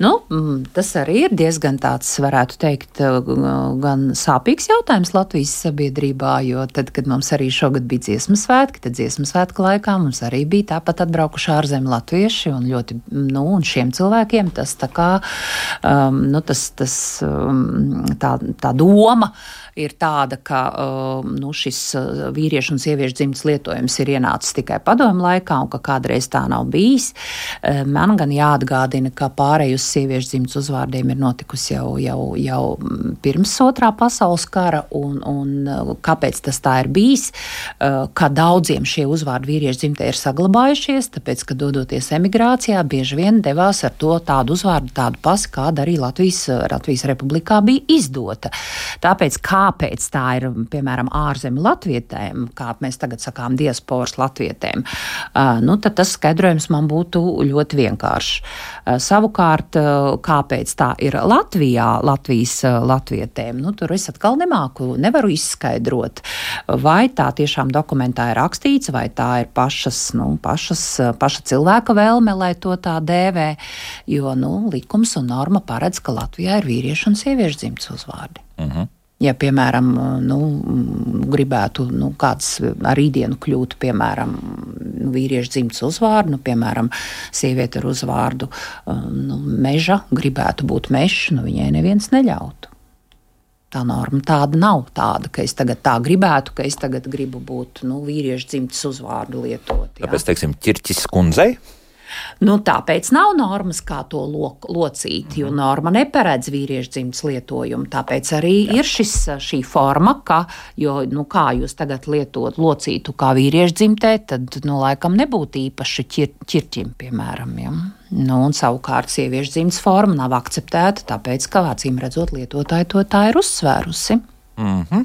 Nu, mm, tas arī ir diezgan tāds, varētu teikt, uh, gan sāpīgs jautājums Latvijas sabiedrībā, jo tad, kad mums arī šogad bija dziesmu svētki, tad dziesmu svētku laikā mums arī bija tāpat atbraukuši ārzemju latvieši, un ļoti, nu, un šiem cilvēkiem tas tā kā, um, nu, tas, tas, um, tā, tā doma ir tāda, ka um, nu, šis uh, vīriešu un sieviešu dzimtas lietojums ir ienācis tikai padomu laikā, un ka kādreiz tā nav bijis. Uh, Man gan jāatgādina, ka pārēj uz sieviešu dzimtas uzvārdiem ir notikusi jau, jau, jau pirms otrā pasaules kara, un, un uh, kāpēc tas tā ir bijis, uh, ka daudziem šie uzvārdi vīriešu dzimtē ir saglabājušies, tāpēc, ka dodoties emigrācijā, bieži vien devās ar to tādu uzvārdu, tādu pasi, kāda arī Latvijas, Latvijas republikā bija izdota. Tāpēc, kāpēc tā ir, piemēram, ārzemju latvietēm, kā mēs tagad sakām, diasporas latvietēm, uh, nu, tad tas skaidrojums man būtu ļoti vienkāršs. Uh, savukārt, kāpēc tā ir Latvijā, Latvijas latvietēm, nu, tur es atkal nemāku, nevaru izskaidrot, vai tā tiešām dokumentā ir rakstīts, vai tā ir pašas, nu, pašas, paša cilvēka vēlme, lai to tā dēvē, jo, nu, likums un norma paredz, ka Latvijā ir vīriešu un sieviešu dzimts uzvārdi. Uh mhm. -huh. Ja, piemēram, nu, gribētu nu, kāds ar rītdienu kļūt, piemēram, nu, vīriešu dzimts uzvārdu, nu, piemēram, sieviete ar uzvārdu nu, meža, gribētu būt mežs, nu, viņai neviens neļautu. Tā norma tāda nav tāda, ka es tagad tā gribētu, ka es tagad gribu būt nu, vīriešu dzimtes uzvārdu lietot. Jā. Tāpēc, teiksim, ķirķis kundzei Nu, tāpēc nav normas, kā to lo, locīt, jo norma neparedz vīriešu dzimtes lietojumu. Tāpēc arī Jā. ir šis, šī forma, ka, jo, nu, kā jūs tagad lietot locītu kā vīriešu dzimtē, tad, nu, laikam nebūtu īpaši ķir, ķirķim, piemēram. Ja? Nu, un savukārt sieviešu dzimtes forma nav akceptēta, tāpēc, ka acīm redzot, lietotāji to tā ir uzsvērusi. Mm -hmm.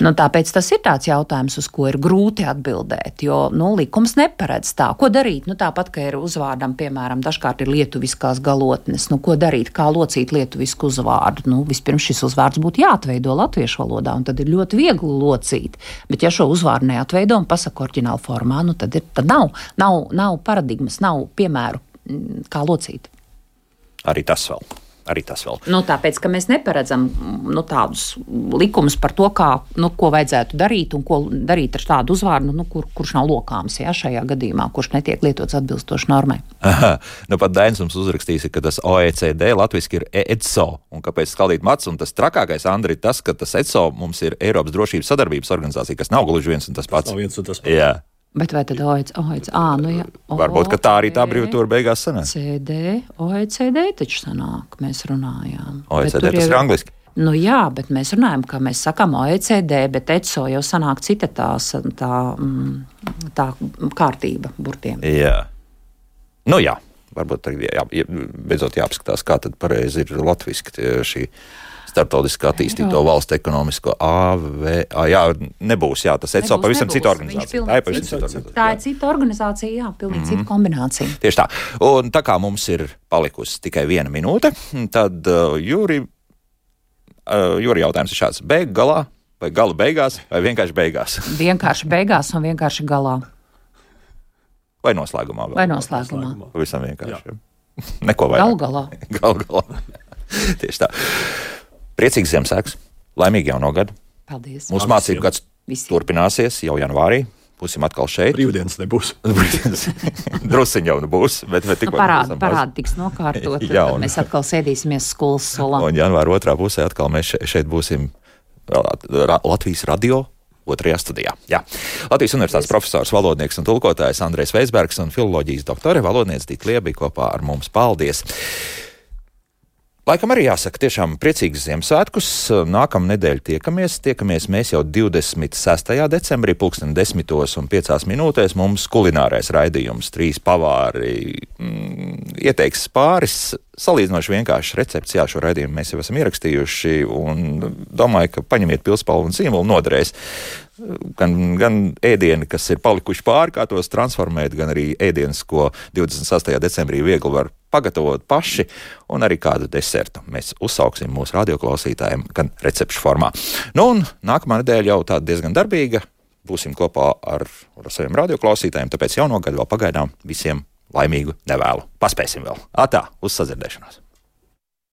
nu, tāpēc tas ir tāds jautājums, uz ko ir grūti atbildēt. Jo nu, likums neparedz tā, ko darīt. Nu, tāpat kā ir uzvārdam, piemēram, dažkārt ir lietuviskās galotnes. Nu, ko darīt, kā locīt lietuvisku uzvārdu? Nu, vispirms šis uzvārds būtu jāatveido latviešu valodā, un tad ir ļoti viegli locīt. Bet, ja šo uzvārdu neatveido un pasaka oriģinālu formā, nu, tad, ir, tad nav, nav, nav paradigmas, nav piemēru, mm, kā locīt. Arī tas vēl arī tas vēl. Nu, tāpēc, ka mēs neparedzam nu, tādus likumus par to, kā, nu, ko vajadzētu darīt un ko darīt ar tādu uzvārdu, nu, kur, kurš nav lokāms ja, šajā gadījumā, kurš netiek lietots atbilstoši normai. Aha, nu, pat Dainis mums uzrakstīs, ka tas OECD latviešu ir ECO. Un kāpēc skaldīt mats? Un tas trakākais, Andri, ir tas, ka tas ECO mums ir Eiropas drošības sadarbības organizācija, kas nav gluži viens un tas pats. Tas nav viens un tas pats. Jā. Bet vai tad OECD? OECD à, nu jā, Varbūt tā arī tā brīvtūra beigās sanāk. CD, OECD taču sanāk, mēs runājām. OECD tas ir angliski. Nu jā, bet mēs runājam, ka mēs sakām OECD, bet ECO jau sanāk cita tās, tā, mm, tā kārtība burtiem. Jā. Nu jā, varbūt tagad jā, beidzot jāapskatās, kā tad pareizi ir latviski šī starptautiski attīstīto valstu ekonomisko AV. Jā, nebūs, jā, tas ECO pavisam cita organizācija. Tā ir pavisam cita organizācija. Tā ir cita organizācija, jā, pilnīgi mm -hmm. cita mhm. kombinācija. Tieši tā. Un tā kā mums ir palikusi tikai viena minūte, tad uh, Jūri, uh, Jūri jautājums ir šāds. Beig galā vai gala beigās vai vienkārši beigās? vienkārši beigās un vienkārši galā. Vai noslēgumā? Vēl? Vai noslēgumā? Pavisam vienkārši. Neko vairāk. Galu galā. Galu galā. Tieši tā. Priecīgs Ziemassvētku, laimīgu jauno gadu. Paldies! Mūsu mācību gads Visiem. turpināsies jau janvārī. Būsim atkal šeit. Brīvdienas nebūs. Drusiņš jau būs. Bet, bet nu, parādi, parādi tiks nokārtot. Jā, un... Mēs atkal sēdīsimies skolas solā. Un janvāra otrā pusē atkal mēs šeit būsim Latvijas radio. Otrajā studijā. Jā. Latvijas Universitātes profesors, valodnieks un tulkotājs Andrēs Veisbergs un filoloģijas doktore valodniece Dita Liebi kopā ar mums. Paldies! Laikam arī jāsaka, tiešām priecīgs Ziemassvētkus. Nākamā nedēļa tiekamies. Tiekamies mēs jau 26. decembrī, pulksten 10 un 5 minūtēs. Mums kulinārais raidījums, trīs pavāri, mm, ieteiks pāris. Salīdzinoši vienkārši recepts, jā, šo raidījumu mēs jau esam ierakstījuši, domāju, ka paņemiet pilspalvu un zīmolu noderēs gan, gan ēdieni, kas ir palikuši pāri, kā tos transformēt, gan arī ēdienas, ko 26. decembrī viegli var pagatavot paši, un arī kādu desertu mēs uzsauksim mūsu radioklausītājiem, gan recepšu formā. Nu, un nākamā nedēļa jau tāda diezgan darbīga. Būsim kopā ar, ar saviem radioklausītājiem, tāpēc jauno gadu vēl pagaidām visiem laimīgu nevēlu. Paspēsim vēl. Atā, uz sadzirdēšanos!